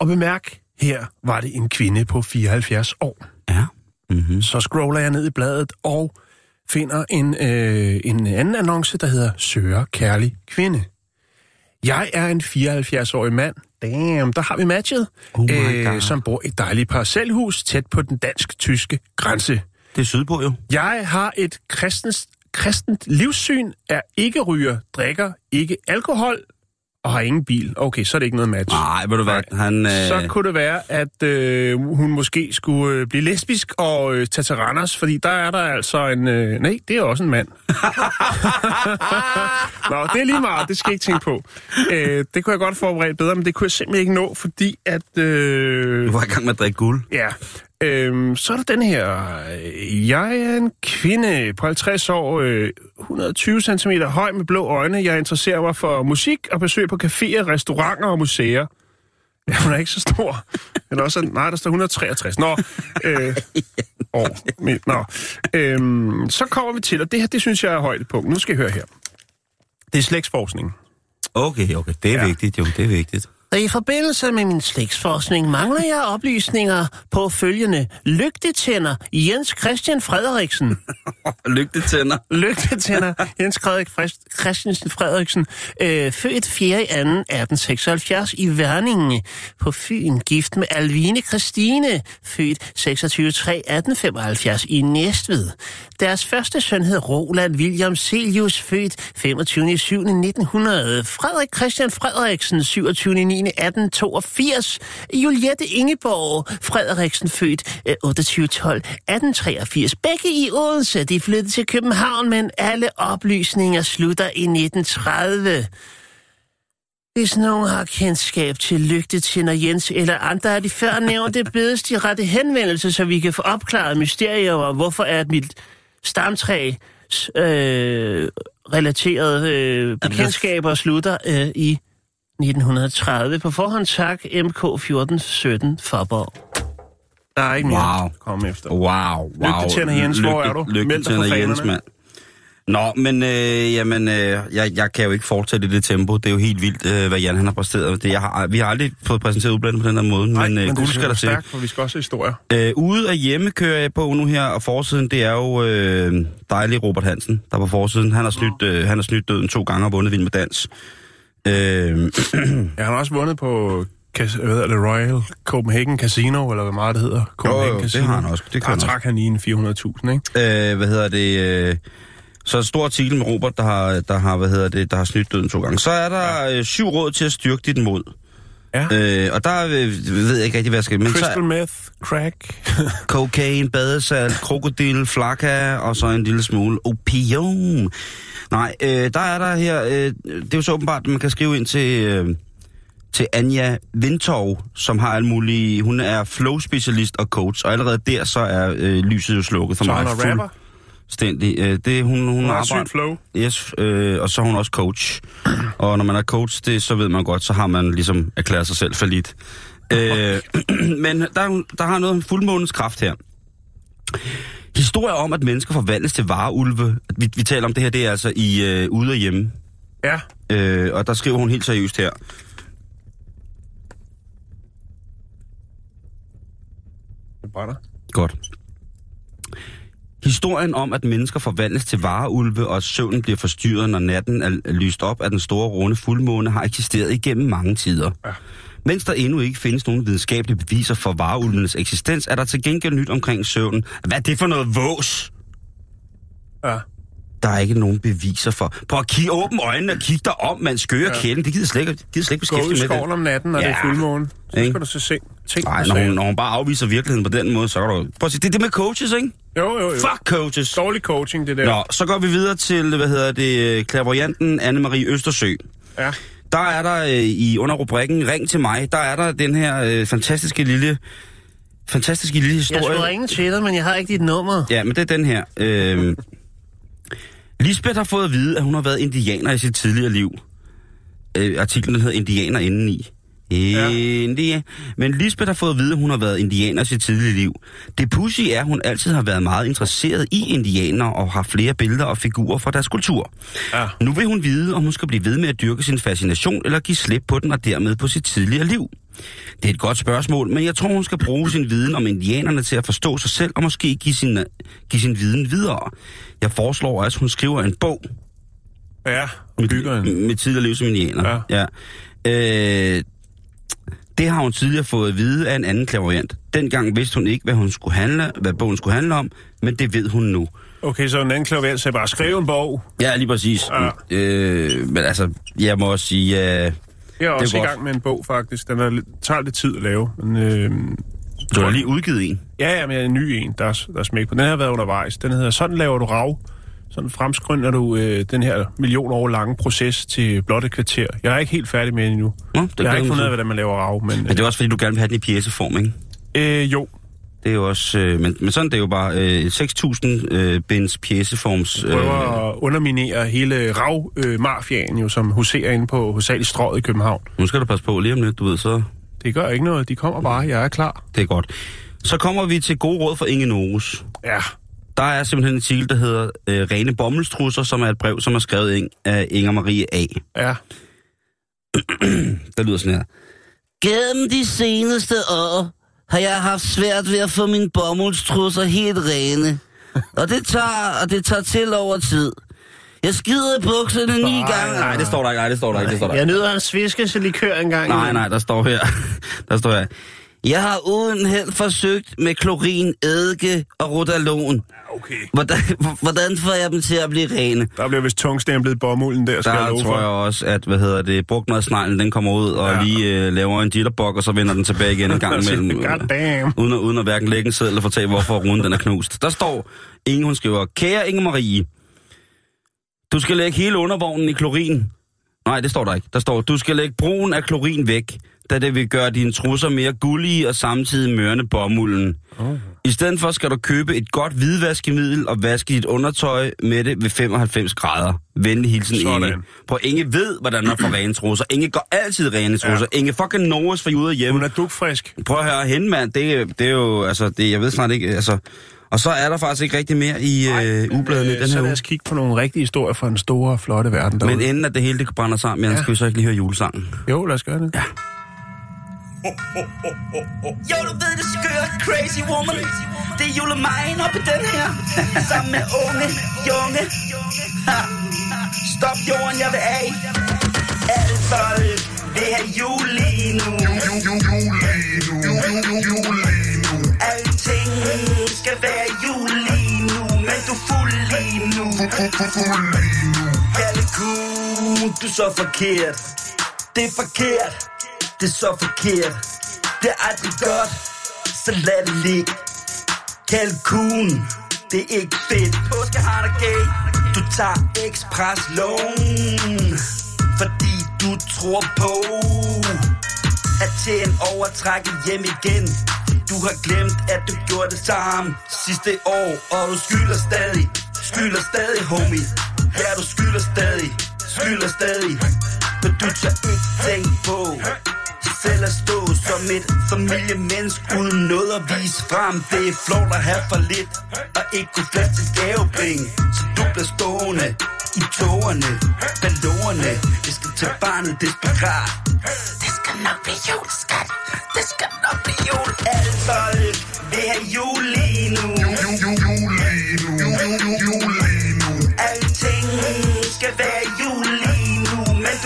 Speaker 1: Og bemærk, her var det en kvinde på 74 år.
Speaker 2: Ja. Mm-hmm.
Speaker 1: Så scroller jeg ned i bladet og finder en, øh, en anden annonce, der hedder Søger kærlig kvinde. Jeg er en 74-årig mand. Damn, der har vi matchet.
Speaker 2: Oh God.
Speaker 1: som bor i et dejligt parcelhus tæt på den dansk-tyske grænse.
Speaker 2: Det er sydpå jo.
Speaker 1: Jeg har et kristens, kristent livssyn, er ikke ryger, drikker ikke alkohol og har ingen bil. Okay, så er det ikke noget match.
Speaker 2: Nej, ved du hvad? Han, øh...
Speaker 1: Så kunne det være, at øh, hun måske skulle øh, blive lesbisk og øh, tage til Randers, fordi der er der altså en... Øh, nej, det er også en mand. Nå, det er lige meget, det skal jeg ikke tænke på. Øh, det kunne jeg godt forberede bedre, men det kunne jeg simpelthen ikke nå, fordi at... Øh,
Speaker 2: Du var i gang med at drikke guld.
Speaker 1: Ja. Øhm, så er der den her. Jeg er en kvinde på 50 år, øh, 120 cm høj med blå øjne. Jeg interesserer mig for musik og besøg på caféer, restauranter og museer. Ja, hun er ikke så stor. Eller også, nej, der står 163. Nå, øh, år. Men, nå. Øhm, så kommer vi til, og det her, det synes jeg er højdepunkt. Nu skal I høre her. Det er slægtsforskning.
Speaker 2: Okay, okay. Det er
Speaker 1: Ja.
Speaker 2: vigtigt, jo. Det er vigtigt.
Speaker 3: I forbindelse med min slægtsforskning mangler jeg oplysninger på følgende. Lygtetænder Jens Christian Frederiksen.
Speaker 2: Lygtetænder.
Speaker 1: Lygtetænder Jens Frederik Christensen Frederiksen, øh, født 4. i 2. 1876 i Værninge på Fyn, gift med Alvine Christine, født 26. 3. 1875 i Næstved. Deres første søn hed Roland William Celius, født 25. 7. 1900. Frederik Christian Frederiksen, 27. 9. 1882. Juliette Ingeborg Frederiksen, født øh, 28. 12. 1883. Begge i Odense. De flyttede til København, men alle oplysninger slutter i 1930. Hvis nogen har kendskab til lygtetænder Jens eller andre af de før nævnte, bedes de rette henvendelse, så vi kan få opklaret mysterier om, hvorfor er mit stamtræ øh, relaterede øh, bekendtskaber slutter øh, i 1930. På forhånd tak, MK 1417 Forborg. Der er ikke mere
Speaker 2: Wow.
Speaker 1: at komme efter.
Speaker 2: Wow, wow.
Speaker 1: Lygtetænder Jens, hvor er du? Meld dig
Speaker 2: Jens, mand. Nå, men øh, jamen, øh, jeg, jeg kan jo ikke fortsætte i det tempo. Det er jo helt vildt, øh, hvad Jan han har præsteret. Det, jeg har, vi har aldrig fået præsenteret udblandet på den her måde,
Speaker 1: Nej,
Speaker 2: men, øh,
Speaker 1: men
Speaker 2: guld skal der til.
Speaker 1: for vi skal også historier.
Speaker 2: Øh, ude af hjemme kører jeg på nu her, og forsiden, det er jo øh, dejlig Robert Hansen, der er på forsiden. Han har snydt, øh, han har snydt døden to gange og vundet Vild med Dans. Øh,
Speaker 1: Ja, han har også vundet på hvad hedder det, Royal Copenhagen Casino, eller hvad meget det hedder. Copenhagen
Speaker 2: jo, det har han også. Det kan
Speaker 1: der
Speaker 2: han
Speaker 1: trak han lige en 400.000, ikke?
Speaker 2: øh, hvad hedder det... Øh, så en stor artikel med Robert, der har, der har, hvad hedder det, der har snydt døden to gange. Så er der øh, syv råd til at styrke dit mod.
Speaker 1: Ja.
Speaker 2: Øh, og der øh, ved jeg ikke rigtig, hvad jeg skal... Men
Speaker 1: Crystal
Speaker 2: så
Speaker 1: meth, crack.
Speaker 2: cocaine, badesalt, krokodil, flakka og så en lille smule opium. Nej, øh, der er der her... Øh, det er jo så åbenbart, at man kan skrive ind til... Øh, til Anja Vintov, som har alle mulige... Hun er flow-specialist og coach, og allerede der så er øh, lyset jo slukket for
Speaker 1: Så
Speaker 2: mig.
Speaker 1: han er rapper?
Speaker 2: Fuldstændig. Øh, det, hun, hun,
Speaker 1: Hun har
Speaker 2: arbejder-
Speaker 1: flow.
Speaker 2: Yes, øh, og så er hun også coach. Og når man er coach, det, så ved man godt, så har man ligesom erklæret sig selv for lidt. Øh, men der, der har noget fuldmånens kraft her. Historier om, at mennesker forvandles til vareulve. Vi, vi taler om det her, det er altså i øh, Ude og Hjemme.
Speaker 1: Ja.
Speaker 2: Øh, og der skriver hun helt seriøst her.
Speaker 1: Det brænder.
Speaker 2: Godt. Historien om, at mennesker forvandles til vareulve, og at søvnen bliver forstyrret, når natten er lyst op af den store runde fuldmåne, har eksisteret igennem mange tider.
Speaker 1: Ja.
Speaker 2: Mens der endnu ikke findes nogen videnskabelige beviser for vareulvenes eksistens, er der til gengæld nyt omkring søvnen. Hvad er det for noget vås?
Speaker 1: Ja.
Speaker 2: Der er ikke nogen beviser for. Prøv at kigge, åbne øjnene og kigge dig om, man skøre ja. Kælden. Det gider slet ikke, gider slet ikke
Speaker 1: Gå ud i
Speaker 2: beskæftige med det.
Speaker 1: om natten, når ja. det er fuldmåne. Så
Speaker 2: Ikke?
Speaker 1: skal du så se. Tænk
Speaker 2: Nej, når hun, når hun bare afviser virkeligheden på den måde, så kan du... Prøv at sige, det er det med coaches, ikke?
Speaker 1: Jo, jo, jo.
Speaker 2: Fuck coaches!
Speaker 1: Dårlig coaching, det der.
Speaker 2: Nå, så går vi videre til, hvad hedder det, klaverjanten Anne-Marie Østersø.
Speaker 1: Ja.
Speaker 2: Der er der øh, i under rubrikken Ring til mig, der er der den her øh, fantastiske lille fantastiske lille
Speaker 3: Jeg
Speaker 2: historie.
Speaker 3: skulle ringe til dig, men jeg har ikke dit nummer.
Speaker 2: Ja, men det er den her. Øh, Lisbeth har fået at vide, at hun har været indianer i sit tidligere liv. Øh, artiklen hedder Indianer indeni.
Speaker 1: Ja.
Speaker 2: India. Men Lisbeth har fået at vide, at hun har været indianer i sit tidligere liv. Det pussy er, at hun altid har været meget interesseret i indianer og har flere billeder og figurer fra deres kultur.
Speaker 1: Ja.
Speaker 2: Nu vil hun vide, om hun skal blive ved med at dyrke sin fascination, eller give slip på den og dermed på sit tidligere liv. Det er et godt spørgsmål, men jeg tror, hun skal bruge sin viden om indianerne til at forstå sig selv, og måske give sin, give sin viden videre. Jeg foreslår, at hun skriver en bog
Speaker 1: Ja,
Speaker 2: med,
Speaker 1: bygger en.
Speaker 2: med tidligere liv som indianer.
Speaker 1: Ja.
Speaker 2: ja. Øh, det har hun tidligere fået at vide af en anden klaverant. Dengang vidste hun ikke, hvad, hun skulle handle, hvad bogen skulle handle om, men det ved hun nu.
Speaker 1: Okay, så en anden klaver sagde bare, skriv en bog.
Speaker 2: Ja, lige præcis.
Speaker 1: Ja.
Speaker 2: Øh, men altså, jeg må også sige... Øh,
Speaker 1: Jeg er også i gang med en bog, faktisk. Den er, tager lidt tid at lave. Men, øh,
Speaker 2: du har lige udgivet en.
Speaker 1: ja, ja, men en ny en, der er, der er smæk på. Den har været undervejs. Den hedder Sådan laver du rav. Sådan fremskynder du øh, den her million år lange proces til blot et kvarter. Jeg er ikke helt færdig med den endnu.
Speaker 2: Nå, det
Speaker 1: jeg har ikke fundet ud af, hvordan man laver rav, men...
Speaker 2: Men det er også, fordi du gerne vil have den i pjæseform, ikke?
Speaker 1: Øh, jo,
Speaker 2: Det er jo også... Øh, men, men sådan det er jo bare øh, 6.000 øh, binds pjæseforms... Øh,
Speaker 1: prøver at underminere hele rav-mafiaen, jo, som huserer inde på hovedsageligt strøget i København.
Speaker 2: nu skal du passe på lige om lidt, du ved, så...
Speaker 1: Det gør ikke noget. De kommer bare. Jeg er klar.
Speaker 2: Det er godt. Så kommer vi til gode råd for Inge Norus.
Speaker 1: Ja.
Speaker 2: Der er simpelthen en artikel, der hedder øh, Rene Bommelstrusser, som er et brev, som er skrevet ind af Inger Marie A.
Speaker 1: Ja.
Speaker 2: Der lyder sådan her.
Speaker 4: Gennem de seneste år har jeg haft svært ved at få mine bomuldstrusser helt rene. Og det tager, og det tager til over tid. Jeg skider i bukserne ni gange.
Speaker 2: Nej, det står der ikke. Nej, det står der ikke. Det står der
Speaker 3: Jeg nyder hans fiskelikør engang.
Speaker 2: Nej, nej, der står her. Der står her.
Speaker 4: Jeg har uden held forsøgt med klorin, eddike og rotalon.
Speaker 1: Okay.
Speaker 4: Hvordan, hvordan får jeg dem til at blive rene?
Speaker 1: Der bliver vist tungstemplet bomulden der, skal jeg
Speaker 2: Der
Speaker 1: love
Speaker 2: tror jeg også, at, hvad hedder det, brugtmadsneglen, den kommer ud og
Speaker 1: Ja.
Speaker 2: lige øh, laver en jitterbug, og så vender den tilbage igen en gang imellem.
Speaker 1: God damn.
Speaker 2: uden, uden at hverken lægge en seddel eller fortælle, hvorfor ruden den er knust. Der står, Inge, hun skriver, Kære Inge Marie, du skal lægge hele undervognen i klorin. Nej, det står der ikke. Der står, du skal lægge brugen af klorin væk, da det vil gøre dine trusser mere gullige og samtidig mørne bomulden. Oh. I stedet for skal du købe et godt hvidvaskemiddel og vaske dit undertøj med det ved 95 grader. Venlig hilsen,
Speaker 1: Sådan.
Speaker 2: Inge. På Inge ved, hvordan man får rene trusser. Inge går altid rene trusser. Ja. Inge fucking Norges for ude hjemme.
Speaker 1: Hun er dugfrisk.
Speaker 2: Prøv at høre hende, mand. Det, det er jo, altså, det, jeg ved snart ikke, altså... Og så er der faktisk ikke rigtig mere i øh, ubladene
Speaker 1: Øh,
Speaker 2: den
Speaker 1: så
Speaker 2: her
Speaker 1: lad
Speaker 2: uge.
Speaker 1: os kigge på nogle rigtige historier fra den store, flotte verden derude.
Speaker 2: Men inden at det hele det brænder sammen,
Speaker 1: Ja.
Speaker 2: skal vi så ikke lige høre julesangen?
Speaker 1: Jo, lad os gøre det. Ja.
Speaker 4: Jo, du ved det skøre, crazy woman. Det er julemanden op i den her. Sammen med unge, junge. Ha. Stop jorden, jeg vil af. Alle folk vil have jul lige nu. Alting skal være jul lige nu. Men du er fuld lige nu. Kalle du er så forkert. Det er forkert. Det er så forkert. Det er aldrig godt. Så lad det ligge. Kalkun, det er ikke fedt. Påske har der gay. Du tager express loan. Fordi du tror på, at tjene overtrækket hjem igen. Du har glemt, at du gjorde det samme sidste år, og du skylder stadig, skylder stadig, homie. Ja, du skylder stadig, skylder stadig. Men du tager ikke tænke på selv at stå som et familiemenneske uden noget at vise frem. Det er flot at have for lidt, og ikke kunne flaske til gavepenge. Så du bliver stående i tårerne, ballonerne. Det skal til barnet desperat. Det skal nok blive jul, skat. Det skal nok blive jul. Alle folk vil have jul lige nu. Alting skal være jul lige nu,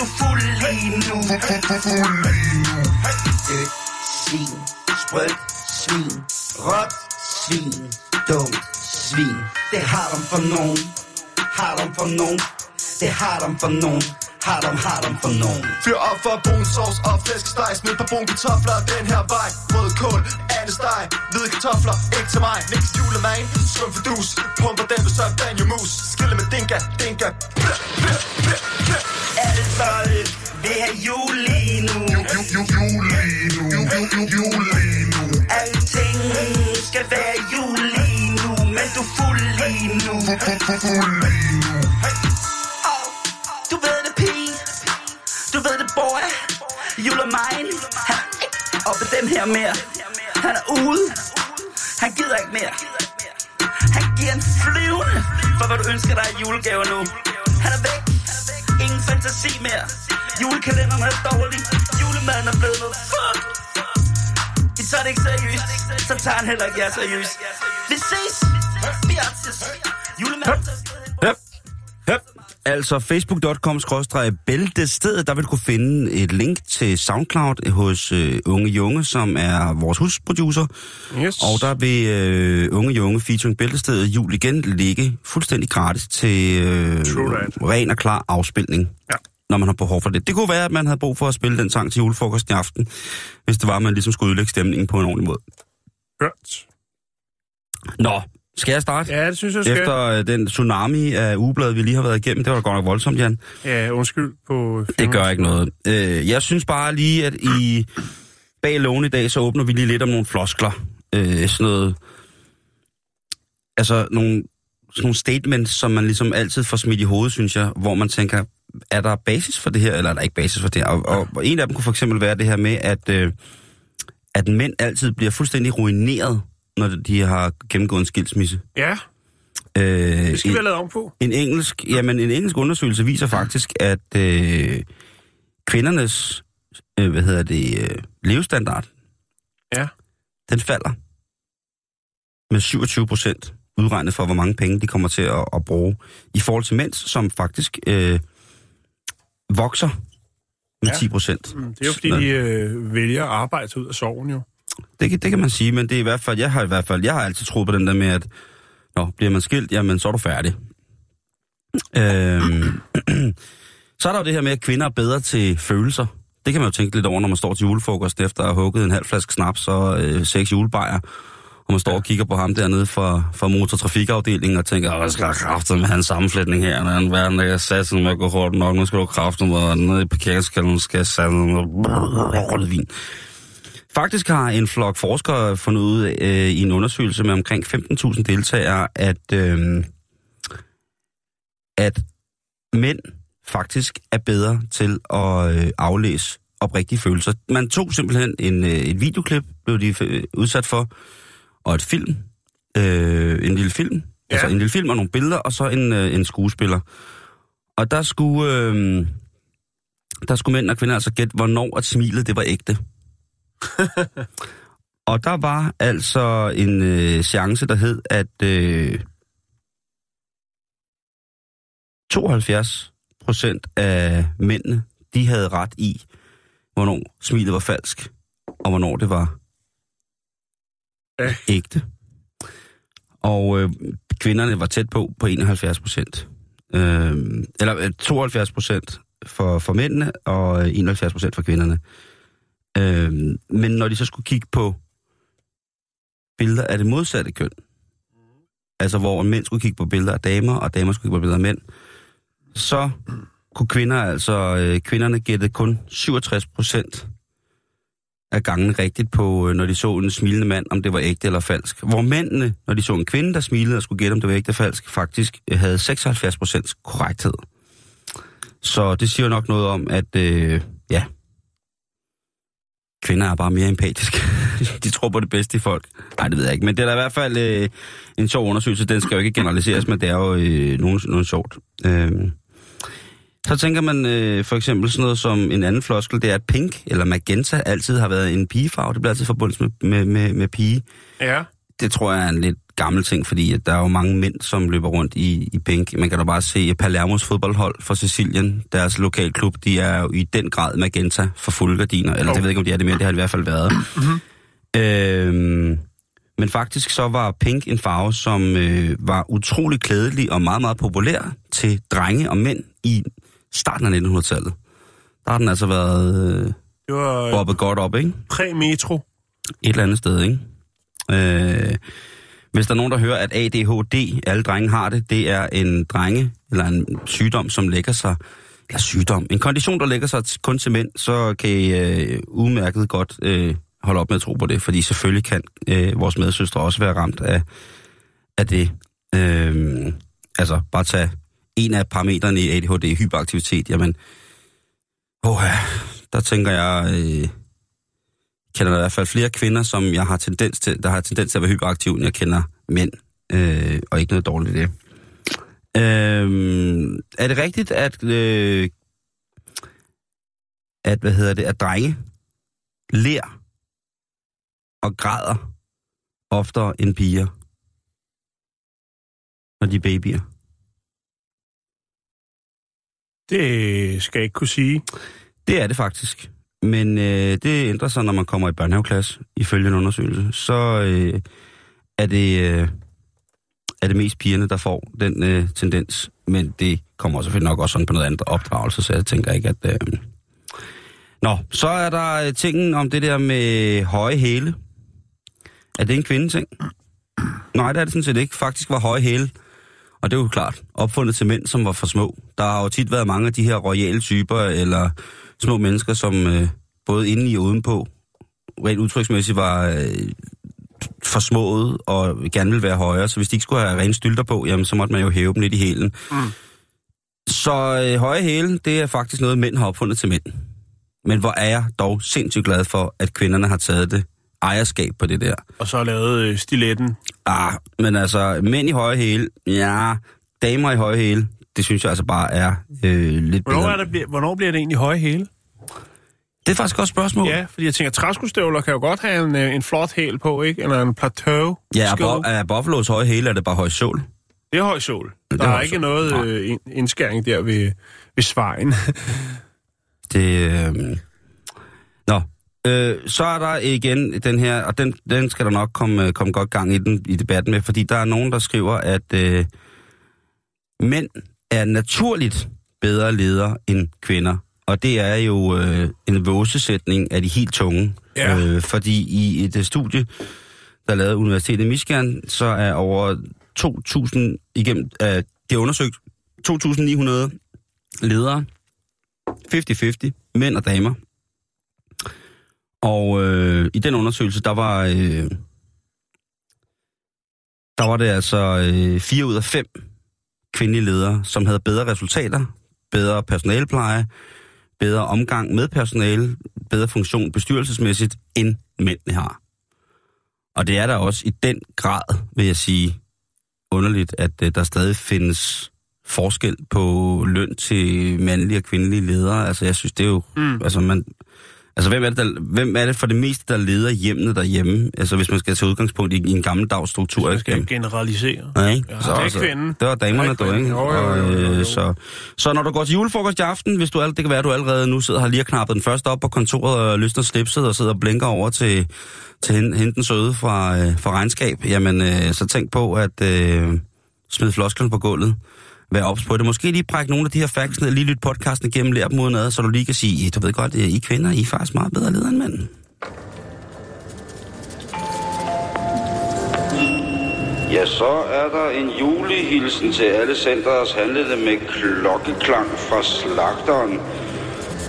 Speaker 4: men du er fuld lige nu. Øh, Svin, sprødt, svin, råt, svin, dumt, svin. Det har dem for nogen, har dem for nogen. Det har dem for nogen, har dem, har dem for nogen.
Speaker 5: Fyr op for brun sovs og flæskesteg Smid på brun kartofler den her vej. Rød kål, ande steg, hvide kartofler Ikke til mig, niks julemand Skum for dus, pumper den du så Daniel Mus. Skille med dinka, dinka. Blø, blø, blø, blø.
Speaker 4: Alle folk vil have jul lige nu. Alting skal være jul lige nu, men du er fuld lige nu. Åh, Du ved det, pige. Du ved det, boy. Jul er mine. Han er ikke oppe dem her mere. Han er ude. Han gider ikke mere. Han giver en flyvende for, hvad du ønsker dig i julegave nu. Han er væk. Fantasi mere. Julekalenderen er dårlig. Julemaden er blevet noget fuck. I tager det ikke seriøst. Så tager han heller ikke jer seriøst. Vi ses. Vi er
Speaker 2: til Julemanden Altså facebook.com bæltestedet, der vil du kunne finde et link til SoundCloud hos øh, Unge Junge, som er vores husproducer.
Speaker 1: Yes.
Speaker 2: Og der vil øh, Unge Junge featuring Bæltestedet jul igen ligge fuldstændig gratis til øh, ren og klar afspilning.
Speaker 1: Ja.
Speaker 2: Når man har behov for det. Det kunne være, at man havde brug for at spille den sang til julefrokosten i aften, hvis det var, at man ligesom skulle udlægge stemningen på en ordentlig måde.
Speaker 1: Hørt.
Speaker 2: Nå, skal jeg starte?
Speaker 1: Ja, det synes jeg skal.
Speaker 2: Efter øh, den tsunami af ugeblad, vi lige har været igennem, det var godt nok voldsomt, Jan.
Speaker 1: Ja, undskyld på...
Speaker 2: Det gør ikke noget. Øh, jeg synes bare lige, at i bag lågen i dag, så åbner vi lige lidt om nogle floskler. Øh, sådan noget... Altså nogle, sådan nogle statements, som man ligesom altid får smidt i hovedet, synes jeg, hvor man tænker, er der basis for det her, eller er der ikke basis for det her? Og, og, og en af dem kunne for eksempel være det her med, at, øh, at mænd altid bliver fuldstændig ruineret, når de har gennemgået en skilsmisse.
Speaker 1: Ja,
Speaker 2: Øh,
Speaker 1: det skal
Speaker 2: en-
Speaker 1: vi have lavet om på.
Speaker 2: en engelsk, jamen en engelsk undersøgelse viser faktisk, at øh, kvindernes, øh, hvad hedder det, øh, levestandard,
Speaker 1: Ja.
Speaker 2: den falder med 27 procent, udregnet for, hvor mange penge de kommer til at, at bruge, i forhold til mænds, som faktisk øh, vokser med
Speaker 1: Ja.
Speaker 2: 10 procent.
Speaker 1: Mm, Det er jo fordi, de øh, vælger at arbejde ud af sorgen jo.
Speaker 2: Det, kan- det kan man sige, men det er i hvert fald, jeg har i hvert fald, jeg har altid troet på den der med, at nå, bliver man skilt, jamen så er du færdig. Øhm, så er der jo det her med, at kvinder er bedre til følelser. Det kan man jo tænke lidt over, når man står til julefrokost efter at have hugget en halv flaske snaps og øh, seks julebajer. Og man står og kigger på ham dernede fra, fra motortrafikafdelingen og tænker, "Åh, hvad skal jeg kræfte med hans sammenflætning her? Når han verden, der kan med at gå hårdt nok. Nu skal du kræfte med nede i parkeringskælderen, skal jeg sætte med vin. Faktisk har en flok forskere fundet ud øh, i en undersøgelse med omkring 15.000 deltagere, at, øh, at mænd faktisk er bedre til at øh, aflæse oprigtige følelser. Man tog simpelthen en, øh, et videoklip, blev de øh, udsat for, og et film, øh, en lille film, ja. altså en lille film og nogle billeder, og så en, øh, en skuespiller. Og der skulle, øh, der skulle mænd og kvinder altså gætte, hvornår at smilet det var ægte. og der var altså en øh, chance, der hed, at øh, 72 procent af mændene, de havde ret i, hvornår smilet var falsk, og hvornår det var ægte. Og øh, kvinderne var tæt på på 71 procent. Øh, eller øh, 72 procent for, for mændene, og øh, 71 procent for kvinderne. Øh, men når de så skulle kigge på billeder af det modsatte køn, altså hvor mænd skulle kigge på billeder af damer, og damer skulle kigge på billeder af mænd, så kunne kvinder altså, øh, kvinderne gætte kun 67 procent af gangen rigtigt på, øh, når de så en smilende mand, om det var ægte eller falsk. Hvor mændene, når de så en kvinde, der smilede og skulle gætte, om det var ægte eller falsk, faktisk øh, havde 76% korrekthed. Så det siger nok noget om, at øh, ja, kvinder er bare mere empatiske. de tror på det bedste i folk. Nej, det ved jeg ikke. Men det er da i hvert fald øh, en sjov undersøgelse. Den skal jo ikke generaliseres, men det er jo øh, nogen, noget sjovt. Øh, så tænker man øh, for eksempel sådan noget som en anden floskel, det er, at pink eller magenta altid har været en pigefarve. Det bliver altid forbundet med, med, med, med pige.
Speaker 1: Ja.
Speaker 2: Det tror jeg er en lidt gammel ting, fordi at der er jo mange mænd, som løber rundt i, i pink. Man kan da bare se Palermos fodboldhold fra Sicilien, deres lokalklub, de er jo i den grad magenta for fulde gardiner. Eller oh. det ved jeg ikke, om de er det mere, det har det i hvert fald været. Mm-hmm. Øhm, men faktisk så var pink en farve, som øh, var utrolig klædelig og meget, meget populær til drenge og mænd i starten af 1900-tallet. Der har den altså været øh,
Speaker 1: Det var
Speaker 2: bobbet godt op, ikke?
Speaker 1: præ-metro.
Speaker 2: Et eller andet sted, ikke? Øh, hvis der er nogen, der hører, at ADHD, alle drenge har det, det er en drenge, eller en sygdom, som lægger sig, eller sygdom, en kondition, der lægger sig kun til mænd, så kan I øh, umærket godt øh, holde op med at tro på det, fordi selvfølgelig kan øh, vores medsøstre også være ramt af, af det. Øh, altså, bare tage en af parametrene i ADHD, hyperaktivitet, jamen, åh, der tænker jeg, øh, kender der i hvert fald flere kvinder, som jeg har tendens til, der har tendens til at være hyperaktiv, end jeg kender mænd, øh, og ikke noget dårligt i det. Øh, er det rigtigt, at, øh, at, hvad hedder det, at drenge ler og græder oftere end piger, når de er babyer?
Speaker 1: Det skal jeg ikke kunne sige.
Speaker 2: Det er det faktisk. Men øh, det ændrer sig, når man kommer i børnehaveklasse, ifølge en undersøgelse. Så øh, er, det, øh, er det mest pigerne, der får den øh, tendens. Men det kommer selvfølgelig nok også sådan på noget andet opdragelse, så jeg tænker ikke, at... Øh... Nå, så er der øh, tingen om det der med høje hæle. Er det en kvindeting? Nej, det er det sådan set ikke. Faktisk var høje hæle, og det er jo klart, opfundet til mænd, som var for små. Der har jo tit været mange af de her royale typer, eller små mennesker, som øh, både inde i og udenpå, rent udtryksmæssigt var øh, forsmået og gerne ville være højere. Så hvis de ikke skulle have rene stylter på, jamen, så måtte man jo hæve dem lidt i hælen. Mm. Så øh, høje hæle, det er faktisk noget, mænd har opfundet til mænd. Men hvor er jeg dog sindssygt glad for, at kvinderne har taget det ejerskab på det der.
Speaker 1: Og så lavet øh, stiletten.
Speaker 2: Ah, men altså, mænd i høje hæle, ja, damer i høje hæle, det synes jeg altså bare er øh, lidt
Speaker 1: Hvornår,
Speaker 2: bedre.
Speaker 1: er det, bliver- hvornår bliver det egentlig høje hæle?
Speaker 2: Det er faktisk også et spørgsmål.
Speaker 1: Ja, fordi jeg tænker, træskostøvler kan jo godt have en, øh, en flot hæl på, ikke? Eller en plateau.
Speaker 2: ja er, bo- er Buffalos høje hæle, er det bare høj sol?
Speaker 1: Det er høj sol.
Speaker 2: Det
Speaker 1: Der
Speaker 2: er
Speaker 1: er ikke
Speaker 2: sol.
Speaker 1: noget øh, ind- indskæring der ved, ved svejen.
Speaker 2: Det, øh... Nå, øh, så er der igen den her, og den, den skal der nok komme, komme godt gang i den i debatten med, fordi der er nogen, der skriver, at øh, mænd er naturligt bedre ledere end kvinder. Og det er jo øh, en våsesætning af de helt tunge.
Speaker 1: Ja.
Speaker 2: Øh, fordi i et øh, studie, der er lavet Universitetet i Michigan, så er over 2.000 igennem, øh, det er undersøgt 2.900 ledere, 50-50, mænd og damer. Og øh, i den undersøgelse, der var, øh, der var det altså øh, 4 ud af 5 kvindelige ledere, som havde bedre resultater, bedre personalepleje, bedre omgang med personale, bedre funktion bestyrelsesmæssigt, end mændene har. Og det er der også i den grad, vil jeg sige, underligt, at øh, der stadig findes forskel på løn til mandlige og kvindelige ledere. Altså, jeg synes, det er jo... Mm. Altså, man, altså hvem, er det, der, hvem er det for det meste, der leder hjemmene derhjemme? Altså, hvis man skal tage udgangspunkt i, i en gammeldags struktur.
Speaker 1: Skal
Speaker 2: ikke?
Speaker 1: generalisere.
Speaker 2: Ja, ikke?
Speaker 1: Ja, det er kvinden.
Speaker 2: Det var damerne,
Speaker 1: Det er
Speaker 2: du, ikke?
Speaker 1: Jo, jo, jo, jo, jo.
Speaker 2: Og, øh, så, så når du går til julefrokost i aften, hvis du det kan være, at du allerede nu sidder og har lige knappet den første op på kontoret og løsner slipset og sidder og blinker over til, til hende, hende den søde fra, øh, fra regnskab, jamen øh, så tænk på at øh, smide flosklen på gulvet være ops på det. Måske lige prække nogle af de her facts ned, lige lytte podcasten igennem, lære dem udenad, så du lige kan sige, du ved godt, øh, I kvinder, I er faktisk meget bedre ledere end mænd. Ja, så er der en julehilsen til alle centers handlede med klokkeklang fra slagteren.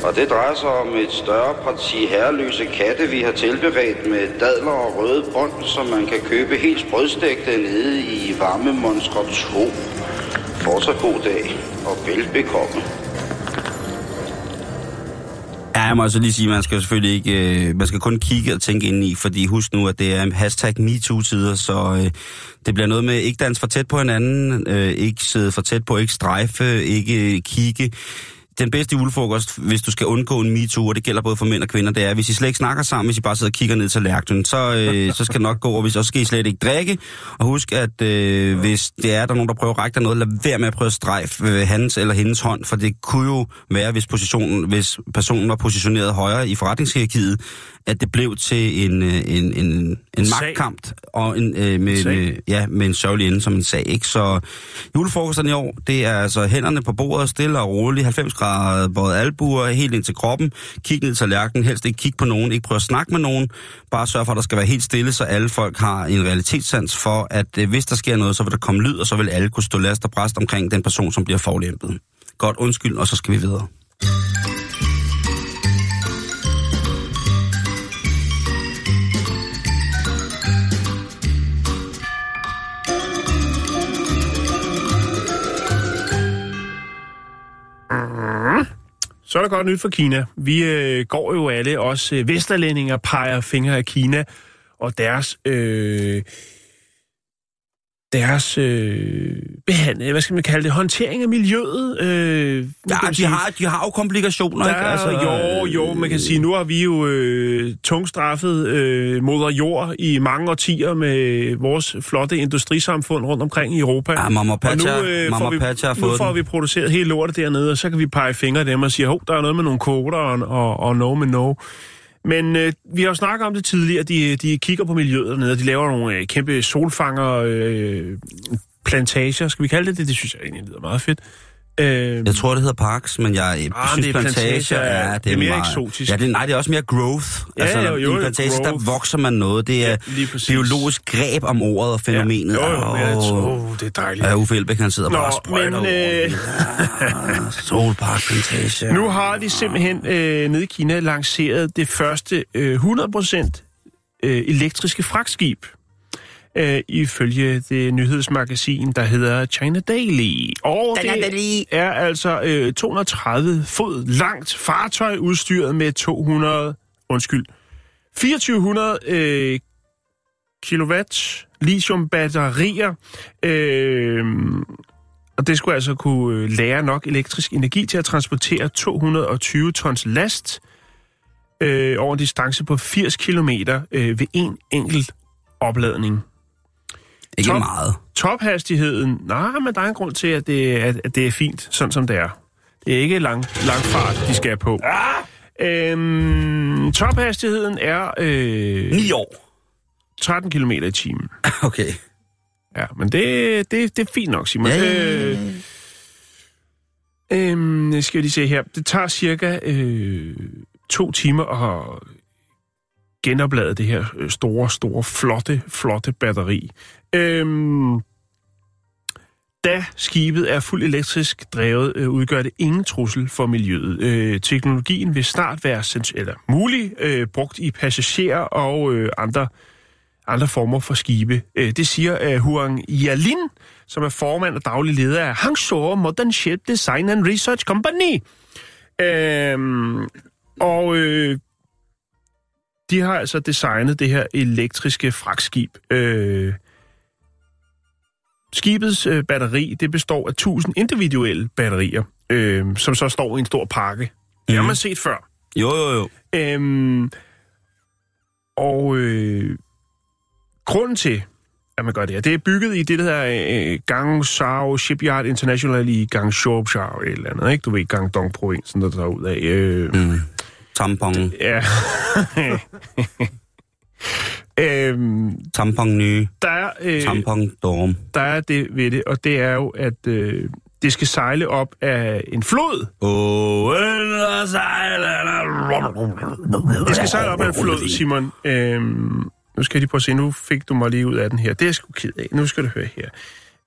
Speaker 2: Og det drejer sig om et større parti herreløse katte, vi har tilberedt med dadler og røde bånd, som man kan købe helt sprødstægte nede i varme Monstre 2. Fortsat god dag og velbekomme. Ja, jeg må altså lige sige, at man skal selvfølgelig ikke, øh, man skal kun kigge og tænke ind i, fordi husk nu, at det er hashtag MeToo-tider, så øh, det bliver noget med ikke danse for tæt på hinanden, øh, ikke sidde for tæt på, ikke strejfe, ikke kigge. Den bedste julefrokost, hvis du skal undgå en MeToo, og det gælder både for mænd og kvinder, det er, hvis I slet ikke snakker sammen, hvis I bare sidder og kigger ned til lærken, så, øh, så skal det nok gå, og hvis også skal I slet ikke drikke. Og husk, at øh, hvis det er, der er nogen, der prøver at række dig noget, lad være med at prøve at strejfe øh, hans eller hendes hånd, for det kunne jo være, hvis, positionen, hvis personen var positioneret højere i forretningshierarkiet, at det blev til en, øh, en, en, en, en magtkamp og en, øh, med,
Speaker 1: sag.
Speaker 2: med, ja, med en sørgelig ende som en sag. Ikke? Så julefrokosterne i år, det er altså hænderne på bordet, stille og roligt, 90 grader både albuer, helt ind til kroppen, kig ned til lærken, helst ikke kig på nogen, ikke prøve at snakke med nogen, bare sørg for, at der skal være helt stille, så alle folk har en realitetssans for, at øh, hvis der sker noget, så vil der komme lyd, og så vil alle kunne stå last og bræst omkring den person, som bliver forlæmpet. Godt, undskyld, og så skal vi videre.
Speaker 1: Så er der godt nyt for Kina. Vi øh, går jo alle, også øh, vesterlændinger, peger fingre af Kina og deres... Øh, deres øh, behandling, hvad skal man kalde det, håndtering af miljøet. Øh,
Speaker 2: Ja, de
Speaker 1: sige-
Speaker 2: har, de har jo komplikationer,
Speaker 1: der,
Speaker 2: ikke?
Speaker 1: altså, jo, jo, man kan sige, nu har vi jo øh, tungstraffet øh, moder jord i mange årtier med vores flotte industrisamfund rundt omkring i Europa.
Speaker 2: Ja, Mama
Speaker 1: og
Speaker 2: Pacha,
Speaker 1: nu,
Speaker 2: Mama
Speaker 1: får vi,
Speaker 2: Pacha har
Speaker 1: nu får
Speaker 2: den.
Speaker 1: vi produceret hele lortet dernede, og så kan vi pege fingre af dem og sige, hov, der er noget med nogle koder og, og, og no med no. Men øh, vi har jo snakket om det tidligere, de, de kigger på miljøet dernede, og de laver nogle øh, kæmpe solfanger, øh, plantager, skal vi kalde det det? Det synes jeg egentlig lyder meget fedt. Øh,
Speaker 2: Jeg tror, det hedder parks, men jeg
Speaker 1: Ah,
Speaker 2: synes,
Speaker 1: det er plantager,
Speaker 2: ja,
Speaker 1: ja. Det er mere eksotisk.
Speaker 2: Ja, det, nej, det er også mere growth.
Speaker 1: Ja,
Speaker 2: altså,
Speaker 1: jo, jo,
Speaker 2: i en plantage,
Speaker 1: growth.
Speaker 2: der vokser man noget. Det er
Speaker 1: Ja,
Speaker 2: biologisk greb om ordet og fænomenet.
Speaker 1: Ja, jo, jo,
Speaker 2: Åh,
Speaker 1: ja, oh, det er dejligt.
Speaker 2: Ja, Uffe Elbæk, han sidder
Speaker 1: Nå,
Speaker 2: bare og sprøjter
Speaker 1: men,
Speaker 2: over.
Speaker 1: øh,
Speaker 2: Ja, Solpark plantage.
Speaker 1: Nu har de simpelthen øh, nede i Kina lanceret det første øh, 100% øh, elektriske fragtskib. Øh, ifølge det nyhedsmagasin, der hedder China Daily. Og
Speaker 2: China
Speaker 1: det
Speaker 2: Daily.
Speaker 1: er altså øh, 230 fod langt fartøj udstyret med 200, undskyld, 2400 øh, kilowatt lithium-batterier. Øh, og det skulle altså kunne øh, lære nok elektrisk energi til at transportere 220 tons last øh, over en distance på 80 km øh, ved en enkelt opladning.
Speaker 2: Ikke
Speaker 1: top.
Speaker 2: meget.
Speaker 1: Tophastigheden, nej, men der er en grund til, at det, at, at det er fint, sådan som det er. Det er ikke lang, lang fart, de skal på. Ah! Øhm, tophastigheden er øh,
Speaker 2: 9 år.
Speaker 1: 13 km i timen.
Speaker 2: Okay.
Speaker 1: Ja, men det, det, det er fint nok, Simon.
Speaker 2: Ja, ja, ja,
Speaker 1: Øh, øhm, skal jeg lige se her. Det tager cirka øh, to timer at genoplade det her øh, store, store, flotte, flotte batteri. Øhm, da skibet er fuldt elektrisk drevet, øh, udgør det ingen trussel for miljøet. Øh, teknologien vil snart være sens- eller mulig øh, brugt i passagerer og øh, andre andre former for skibe. Øh, Det siger øh, Huang Yalin, som er formand og daglig leder af Hangzhou Modern Ship Design and Research Company. Øh, og øh, de har altså designet det her elektriske fragtskib. Øh, skibets øh, batteri, det består af 1000 individuelle batterier, øh, som så står i en stor pakke. Det har
Speaker 2: Mhm.
Speaker 1: man set før.
Speaker 2: Jo, jo, jo.
Speaker 1: Øhm, og øh, grunden til, at man gør det her, det er bygget i det, der hedder øh, Guangzhou Shipyard International i Guangzhou et eller andet, ikke? Du ved, Guangdong-provinsen, der tager ud af. Øh,
Speaker 2: Mm. Tampon.
Speaker 1: Ja. øhm,
Speaker 2: Tampon nye.
Speaker 1: der, er, øh,
Speaker 2: Tampon dorm.
Speaker 1: der er det ved det, og det er jo, at øh, det skal sejle op af en flod.
Speaker 2: Åh, oh.
Speaker 1: Det skal sejle op af en flod, Simon. Øhm, nu skal jeg lige prøve at se. Nu fik du mig lige ud af den her. Det er jeg sgu ked af. Nu skal du høre her.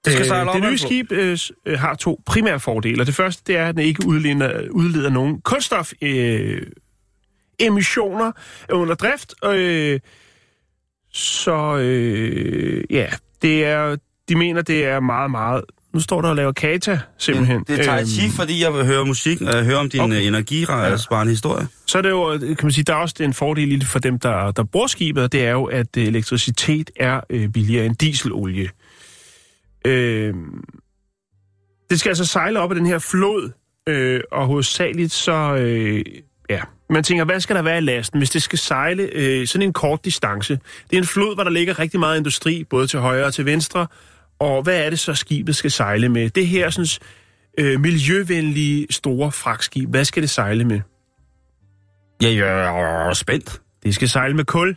Speaker 2: Det skal
Speaker 1: Øh,
Speaker 2: sejle op
Speaker 1: det nye skib øh, øh, har to primære fordele. Det første det er, at den ikke udleder, udleder nogen kulstof øh, emissioner under drift. Øh, så øh, ja, det er, de mener, det er meget, meget... Nu står der og laver kata, simpelthen.
Speaker 2: Det er tai
Speaker 1: Øhm,
Speaker 2: chi, fordi jeg vil høre musik, og jeg hører om din
Speaker 1: Okay.
Speaker 2: okay. energisparende historie.
Speaker 1: Så er det jo, kan man sige, der er også en fordel i det for dem, der, der bruger skibet, det er jo, at øh, elektricitet er øh, billigere end dieselolie. Øh, det skal altså sejle op ad den her flod, øh, og hovedsageligt så, øh, ja, man tænker, hvad skal der være i lasten, hvis det skal sejle øh, sådan en kort distance? Det er en flod, hvor der ligger rigtig meget industri, både til højre og til venstre, og hvad er det så, skibet skal sejle med? Det her sådan, øh, miljøvenlige store fragtskib, hvad skal det sejle med?
Speaker 2: Ja, jeg er spændt.
Speaker 1: Det skal sejle med kul.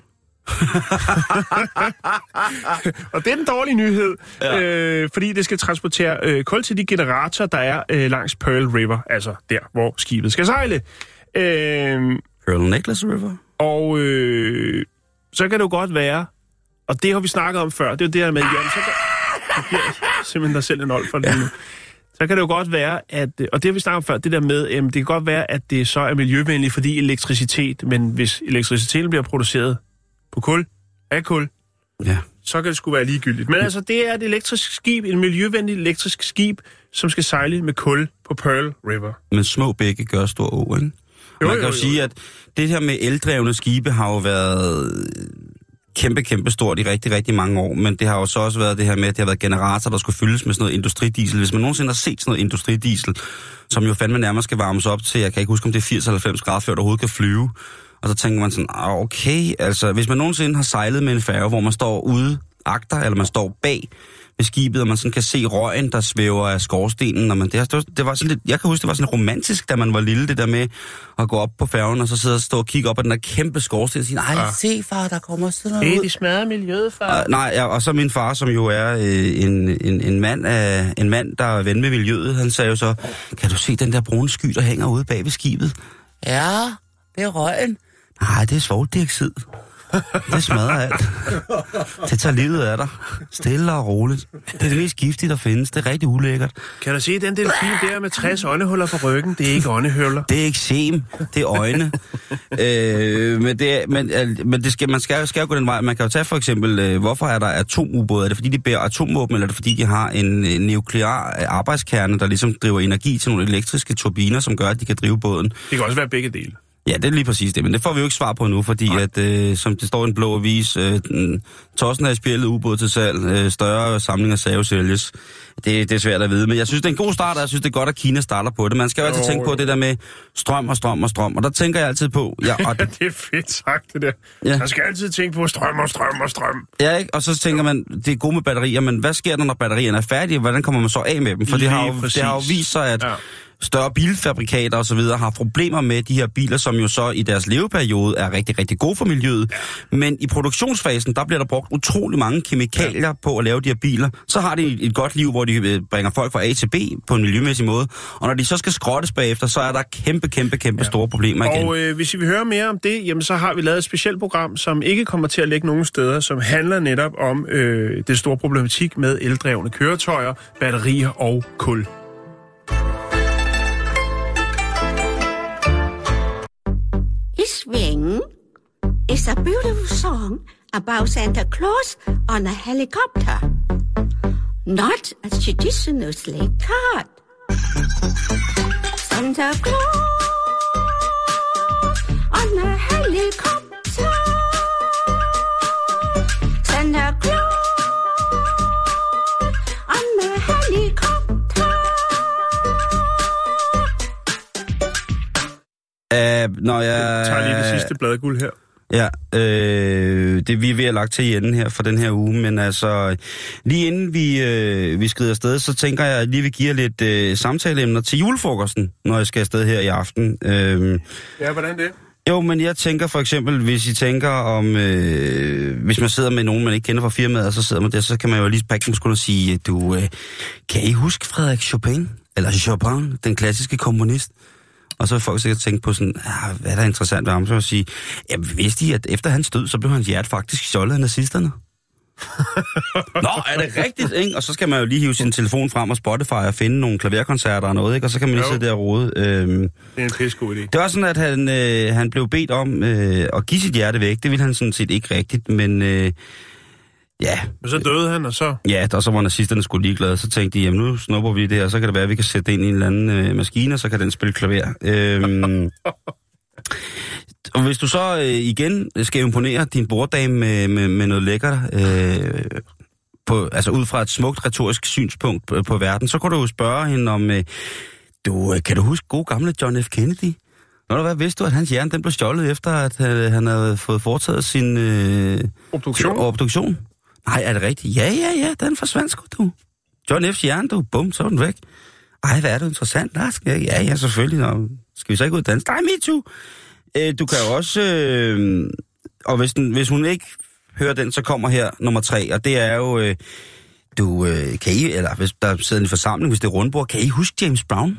Speaker 1: og det er den dårlige nyhed, ja. øh, fordi det skal transportere øh, kul til de generatorer, der er øh, langs Pearl River, altså der, hvor skibet skal sejle. Øh,
Speaker 2: Pearl Necklace River?
Speaker 1: og øh, så kan det jo godt være, og det har vi snakket om før, det er jo det her med, jamen, så kan, giver simpelthen dig selv en old for det ja. nu. Så kan det jo godt være, at, og det har vi snakket om før, det der med, jamen, det kan godt være, at det så er miljøvenligt, fordi elektricitet, men hvis elektriciteten bliver produceret på kul, af kul,
Speaker 2: Ja.
Speaker 1: så kan det sgu være ligegyldigt. Men altså, det er et elektrisk skib, et miljøvenligt elektrisk skib, som skal sejle med kul på Pearl River.
Speaker 2: Men små bække gør stor å, ikke?
Speaker 1: Jo,
Speaker 2: Man kan jo,
Speaker 1: jo, jo.
Speaker 2: sige, at det her med eldrevne skibe har jo været kæmpe, kæmpe stort i rigtig, rigtig mange år, men det har jo så også været det her med, at det har været generatorer, der skulle fyldes med sådan noget industridiesel. Hvis man nogensinde har set sådan noget industridiesel, som jo fandme nærmest skal varmes op til, jeg kan ikke huske, om det er 80 eller 90 grader, før det overhovedet kan flyve. Og så tænker man sådan, ah, okay, altså hvis man nogensinde har sejlet med en færge, hvor man står ude agter, eller man står bag ved skibet, og man sådan kan se røgen, der svæver af skorstenen. Og man, det, var, det var sådan lidt, jeg kan huske, det var sådan romantisk, da man var lille, det der med at gå op på færgen, og så sidde og stå og kigge op ad den der kæmpe skorsten, og sige, ej, ja. se far, der kommer sådan noget ud.
Speaker 1: de smadrer miljøet, far.
Speaker 2: Uh, nej, ja, og så min far, som jo er øh, en, en, en, mand af, en mand, der er ven med miljøet, han sagde jo så, kan du se den der brune sky, der hænger ude bag ved skibet? Ja, det er røgen. Nej, det er svovldioxid. Det smadrer alt. Det tager livet af dig. Stille og roligt. Det er det mest giftige, der findes. Det er rigtig ulækkert.
Speaker 1: Kan du se den delfin der med 60 åndehuller på ryggen? Det er ikke åndehuller.
Speaker 2: Det er ikke sem, det er øjne. øh, men det, er, men, al- men det skal, man skal, skal jo gå den vej. Man kan jo tage for eksempel, øh, hvorfor er der atomubåde? Er det fordi, de bærer atomvåben, eller er det fordi, de har en, en nuklear øh, arbejdskerne, der ligesom driver energi til nogle elektriske turbiner, som gør, at de kan drive båden?
Speaker 1: Det kan også være begge dele.
Speaker 2: Ja, det er lige præcis det, men det får vi jo ikke svar på nu, fordi Nej. at, øh, som det står i en blå avis, øh, Tossen i spjældet ubåd til salg, øh, større samlinger save sælges. Det, det er svært at vide, men jeg synes, det er en god start, og jeg synes, det er godt, at Kina starter på det. Man skal jo altid
Speaker 1: Jo,
Speaker 2: tænke på det der med strøm og strøm og strøm, og der tænker jeg altid på, ja, og,
Speaker 1: Ja, det er fedt sagt, det der.
Speaker 2: Ja.
Speaker 1: Man skal altid tænke på strøm og strøm og strøm.
Speaker 2: ja, ikke? og så tænker man, det er gode med batterier, men hvad sker der, når batterierne er færdige? Hvordan kommer man så af med dem? For det har, jo, det har jo vist sig, at
Speaker 1: Ja.
Speaker 2: Større bilfabrikater og så videre har problemer med de her biler, som jo så i deres leveperiode er rigtig, rigtig gode for miljøet. Men i produktionsfasen, der bliver der brugt utrolig mange kemikalier ja. på at lave de her biler. Så har de et godt liv, hvor de øh, bringer folk fra A til B på en miljømæssig måde. Og når de så skal skrottes bagefter, så er der kæmpe, kæmpe, kæmpe ja. store problemer igen.
Speaker 1: Og øh, hvis I vil høre mere om det, jamen, så har vi lavet et specielt program, som ikke kommer til at ligge nogen steder, som handler netop om øh, det store problematik med eldrevne køretøjer, batterier og kul.
Speaker 6: Swing is a beautiful song about Santa Claus on a helicopter, not a traditional sleigh cart. Santa Claus on a helicopter.
Speaker 2: Uh, når jeg...
Speaker 1: Jeg tager lige det sidste bladguld her.
Speaker 2: Ja, øh, det vi er ved at lagt til i enden her for den her uge, men altså, lige inden vi, øh, vi skrider afsted, så tænker jeg, at jeg lige vil give lidt øh, samtaleemner til julefrokosten, når jeg skal afsted her i aften. Øh,
Speaker 1: Ja, hvordan det?
Speaker 2: jo, men jeg tænker for eksempel, hvis I tænker om, øh, hvis man sidder med nogen, man ikke kender fra firmaet, og så sidder man der, så kan man jo lige pakke dem skulle sige, du, øh, kan I huske Frederik Chopin? Eller Chopin, den klassiske komponist? Og så vil folk sikkert tænke på sådan, ah, hvad er der interessant ved ham? Så vil sige, jamen vidste I, at efter hans død, så blev hans hjerte faktisk stjålet af nazisterne? Nå, er det rigtigt, ikke? Og så skal man jo lige hive sin telefon frem og Spotify og finde nogle klaverkoncerter og noget, ikke? Og så kan man lige sidde der og rode. Øhm,
Speaker 3: Det er en pissegod idé.
Speaker 2: det var sådan, at han, øh, han blev bedt om øh, at give sit hjerte væk. Det ville han sådan set ikke rigtigt, men øh, ja,
Speaker 3: Men så døde han, og så...
Speaker 2: ja, der så var nazisterne skulle ligeglade. Så tænkte de, jamen nu snupper vi det her, så kan det være, at vi kan sætte det ind i en eller anden øh, maskine, og så kan den spille klaver. Øhm, og hvis du så øh, igen skal imponere din borddame med, med, med noget lækkert, øh, på, altså ud fra et smukt retorisk synspunkt på, på verden, så kan du jo spørge hende om, øh, du, øh, kan du huske god gamle John F. Kennedy? Nå, hvad vidste du, at hans hjerne den blev stjålet efter, at øh, han havde fået foretaget sin øh,
Speaker 3: Obduktion?
Speaker 2: sin obduktion? Nej, er det rigtigt? Ja, ja, ja, den forsvandt sgu, du. John F's hjerne, du. Bum, så er den væk. Ej, hvad er det interessant? Lars? Ja, ja, selvfølgelig. Nå, skal vi så ikke ud og danse? Nej, me too. Øh, du kan jo også... Øh, og hvis, den, hvis hun ikke hører den, så kommer her nummer tre, og det er jo... Øh, du, øh, kan I, eller hvis der sidder en forsamling, hvis det er rundbord, kan I huske James Brown?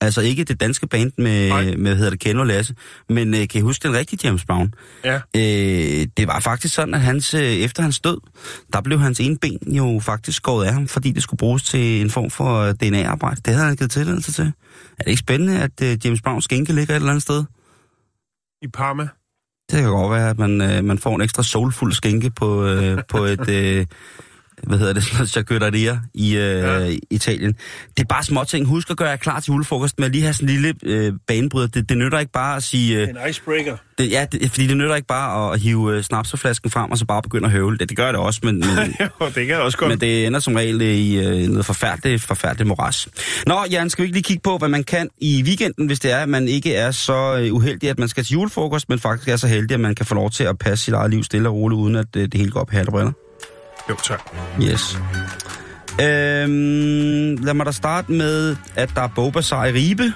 Speaker 2: Altså ikke det danske band med,
Speaker 3: Nej.
Speaker 2: med hvad hedder det, Ken og Lasse, men øh, kan I huske den rigtige James Brown?
Speaker 3: Ja.
Speaker 2: Øh, det var faktisk sådan, at hans, øh, efter hans død, der blev hans ene ben jo faktisk skåret af ham, fordi det skulle bruges til en form for øh, DNA-arbejde. Det havde han givet tilladelse til. Er det ikke spændende, at øh, James Browns skænke ligger et eller andet sted?
Speaker 3: I Parma.
Speaker 2: Det kan godt være, at man, øh, man får en ekstra soulfuld skænke på, øh, på et... Øh, hvad hedder det, sådan noget charcuteria i øh,
Speaker 3: Ja.
Speaker 2: Italien. Det er bare småting. Husk at gøre jer klar til julefrokost med at lige have sådan en lille øh, banebryder. Det, det nytter ikke bare at sige... Øh,
Speaker 3: En icebreaker.
Speaker 2: det, ja, det, fordi det nytter ikke bare at hive øh, snapseflasken frem og så bare begynde at høvle. Det, det gør det også, men, men,
Speaker 3: jo, det kan også godt.
Speaker 2: men det ender som regel i øh, noget forfærdeligt, forfærdeligt moras. Nå, Jan, skal vi ikke lige kigge på, hvad man kan i weekenden, hvis det er, at man ikke er så øh, uheldig, at man skal til julefrokost, men faktisk er så heldig, at man kan få lov til at passe sit eget liv stille og roligt, uden at øh, det hele går op her, briller.
Speaker 3: Jo, tak.
Speaker 2: Yes. Øhm, lad mig da starte med, at der er bogbazar i Ribe.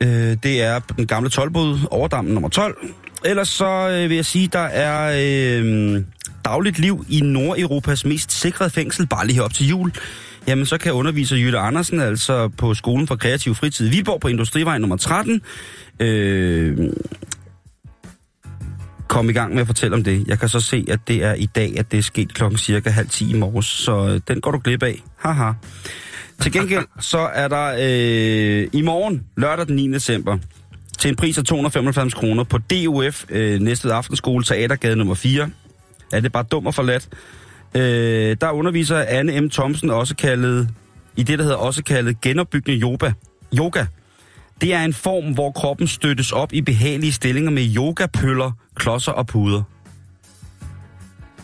Speaker 2: Øh, det er den gamle 12-båd, overdammen nummer 12. Ellers så øh, vil jeg sige, der er øh, dagligt liv i Nordeuropas mest sikrede fængsel, bare lige op til jul. Jamen, så kan underviser Jytte Andersen altså på Skolen for Kreativ Fritid i Viborg på Industrivej nummer 13 øh, komme i gang med at fortælle om det. Jeg kan så se, at det er i dag, at det er sket klokken cirka halv 10 i morges, så øh, den går du glip af. Haha. Til gengæld så er der øh, i morgen, lørdag den 9. december, til en pris af 295 kroner på DUF, øh, Næstved Aftenskole, Teatergade nummer 4. Er det bare dum og forladt? Øh, der underviser Anne M. Thomsen også kaldet, i det der hedder også kaldet genopbyggende yoga. yoga. Det er en form, hvor kroppen støttes op i behagelige stillinger med yogapøller, klodser og puder.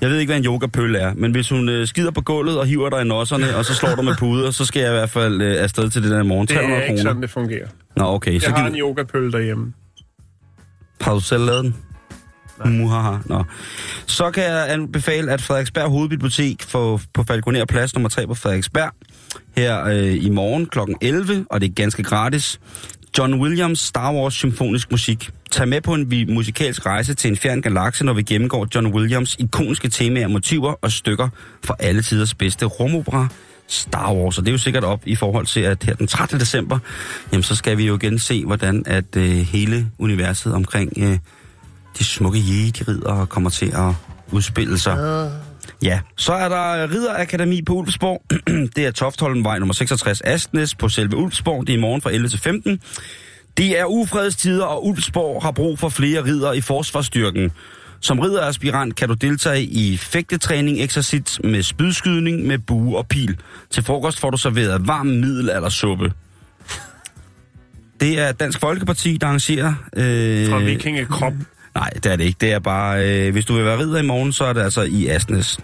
Speaker 2: Jeg ved ikke, hvad en yogapølle er, men hvis hun øh, skider på gulvet og hiver dig i nosserne, og så slår dig med puder, så skal jeg i hvert fald øh, afsted til det der i morgen.
Speaker 3: Det er
Speaker 2: 300
Speaker 3: ikke
Speaker 2: kroner.
Speaker 3: sådan, det fungerer.
Speaker 2: Nå, okay. Så
Speaker 3: Jeg har
Speaker 2: giv...
Speaker 3: en yogapølle derhjemme.
Speaker 2: Har du selv lavet den? Muhaha. Nå. Så kan jeg anbefale, at Frederiksberg Hovedbibliotek får på Falconer Plads nummer 3 på Frederiksberg her øh, i morgen kl. 11, og det er ganske gratis. John Williams Star Wars symfonisk musik. Tag med på en musikalsk rejse til en fjern galakse, når vi gennemgår John Williams ikoniske temaer, motiver og stykker for alle tiders bedste rumopera, Star Wars. Og det er jo sikkert op i forhold til, at her den 13. december, jamen så skal vi jo igen se, hvordan at øh, hele universet omkring øh, de smukke jedi-ridder kommer til at udspille sig. Ja, så er der Ridderakademi på Ulfsborg. det er Toftholmvej nummer 66 Astnes på selve Ulfsborg. Det er i morgen fra 11 til 15. Det er ufredstider, og Ulfsborg har brug for flere ridder i forsvarsstyrken. Som ridderaspirant kan du deltage i fægtetræning, eksercits med spydskydning med bue og pil. Til frokost får du serveret varm middel eller suppe. Det er Dansk Folkeparti, der arrangerer... Øh,
Speaker 3: Fra vikingekrop.
Speaker 2: Nej, det er det ikke. Det er bare, øh, hvis du vil være ridder i morgen, så er det altså i Asnes.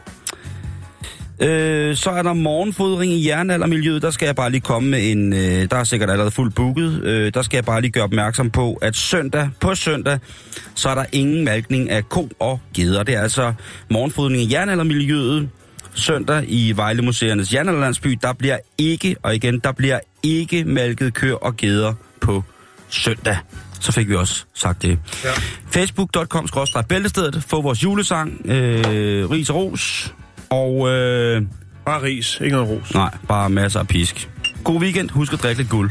Speaker 2: Øh, så er der morgenfodring i jernaldermiljøet. Der skal jeg bare lige komme med en... Øh, der er sikkert allerede fuldt booket. Øh, der skal jeg bare lige gøre opmærksom på, at søndag på søndag, så er der ingen malkning af ko og geder. Det er altså morgenfodring i jernaldermiljøet. Søndag i Vejle Museernes Jernalderlandsby, der bliver ikke, og igen, der bliver ikke malket køer og geder på søndag. Så fik vi også sagt det.
Speaker 3: Ja.
Speaker 2: Facebook.com bæltestedet. Få vores julesang. Øh, ris og ros. Og øh,
Speaker 3: Bare ris, ikke noget ros.
Speaker 2: nej, bare masser af pisk. God weekend. Husk at drikke lidt guld.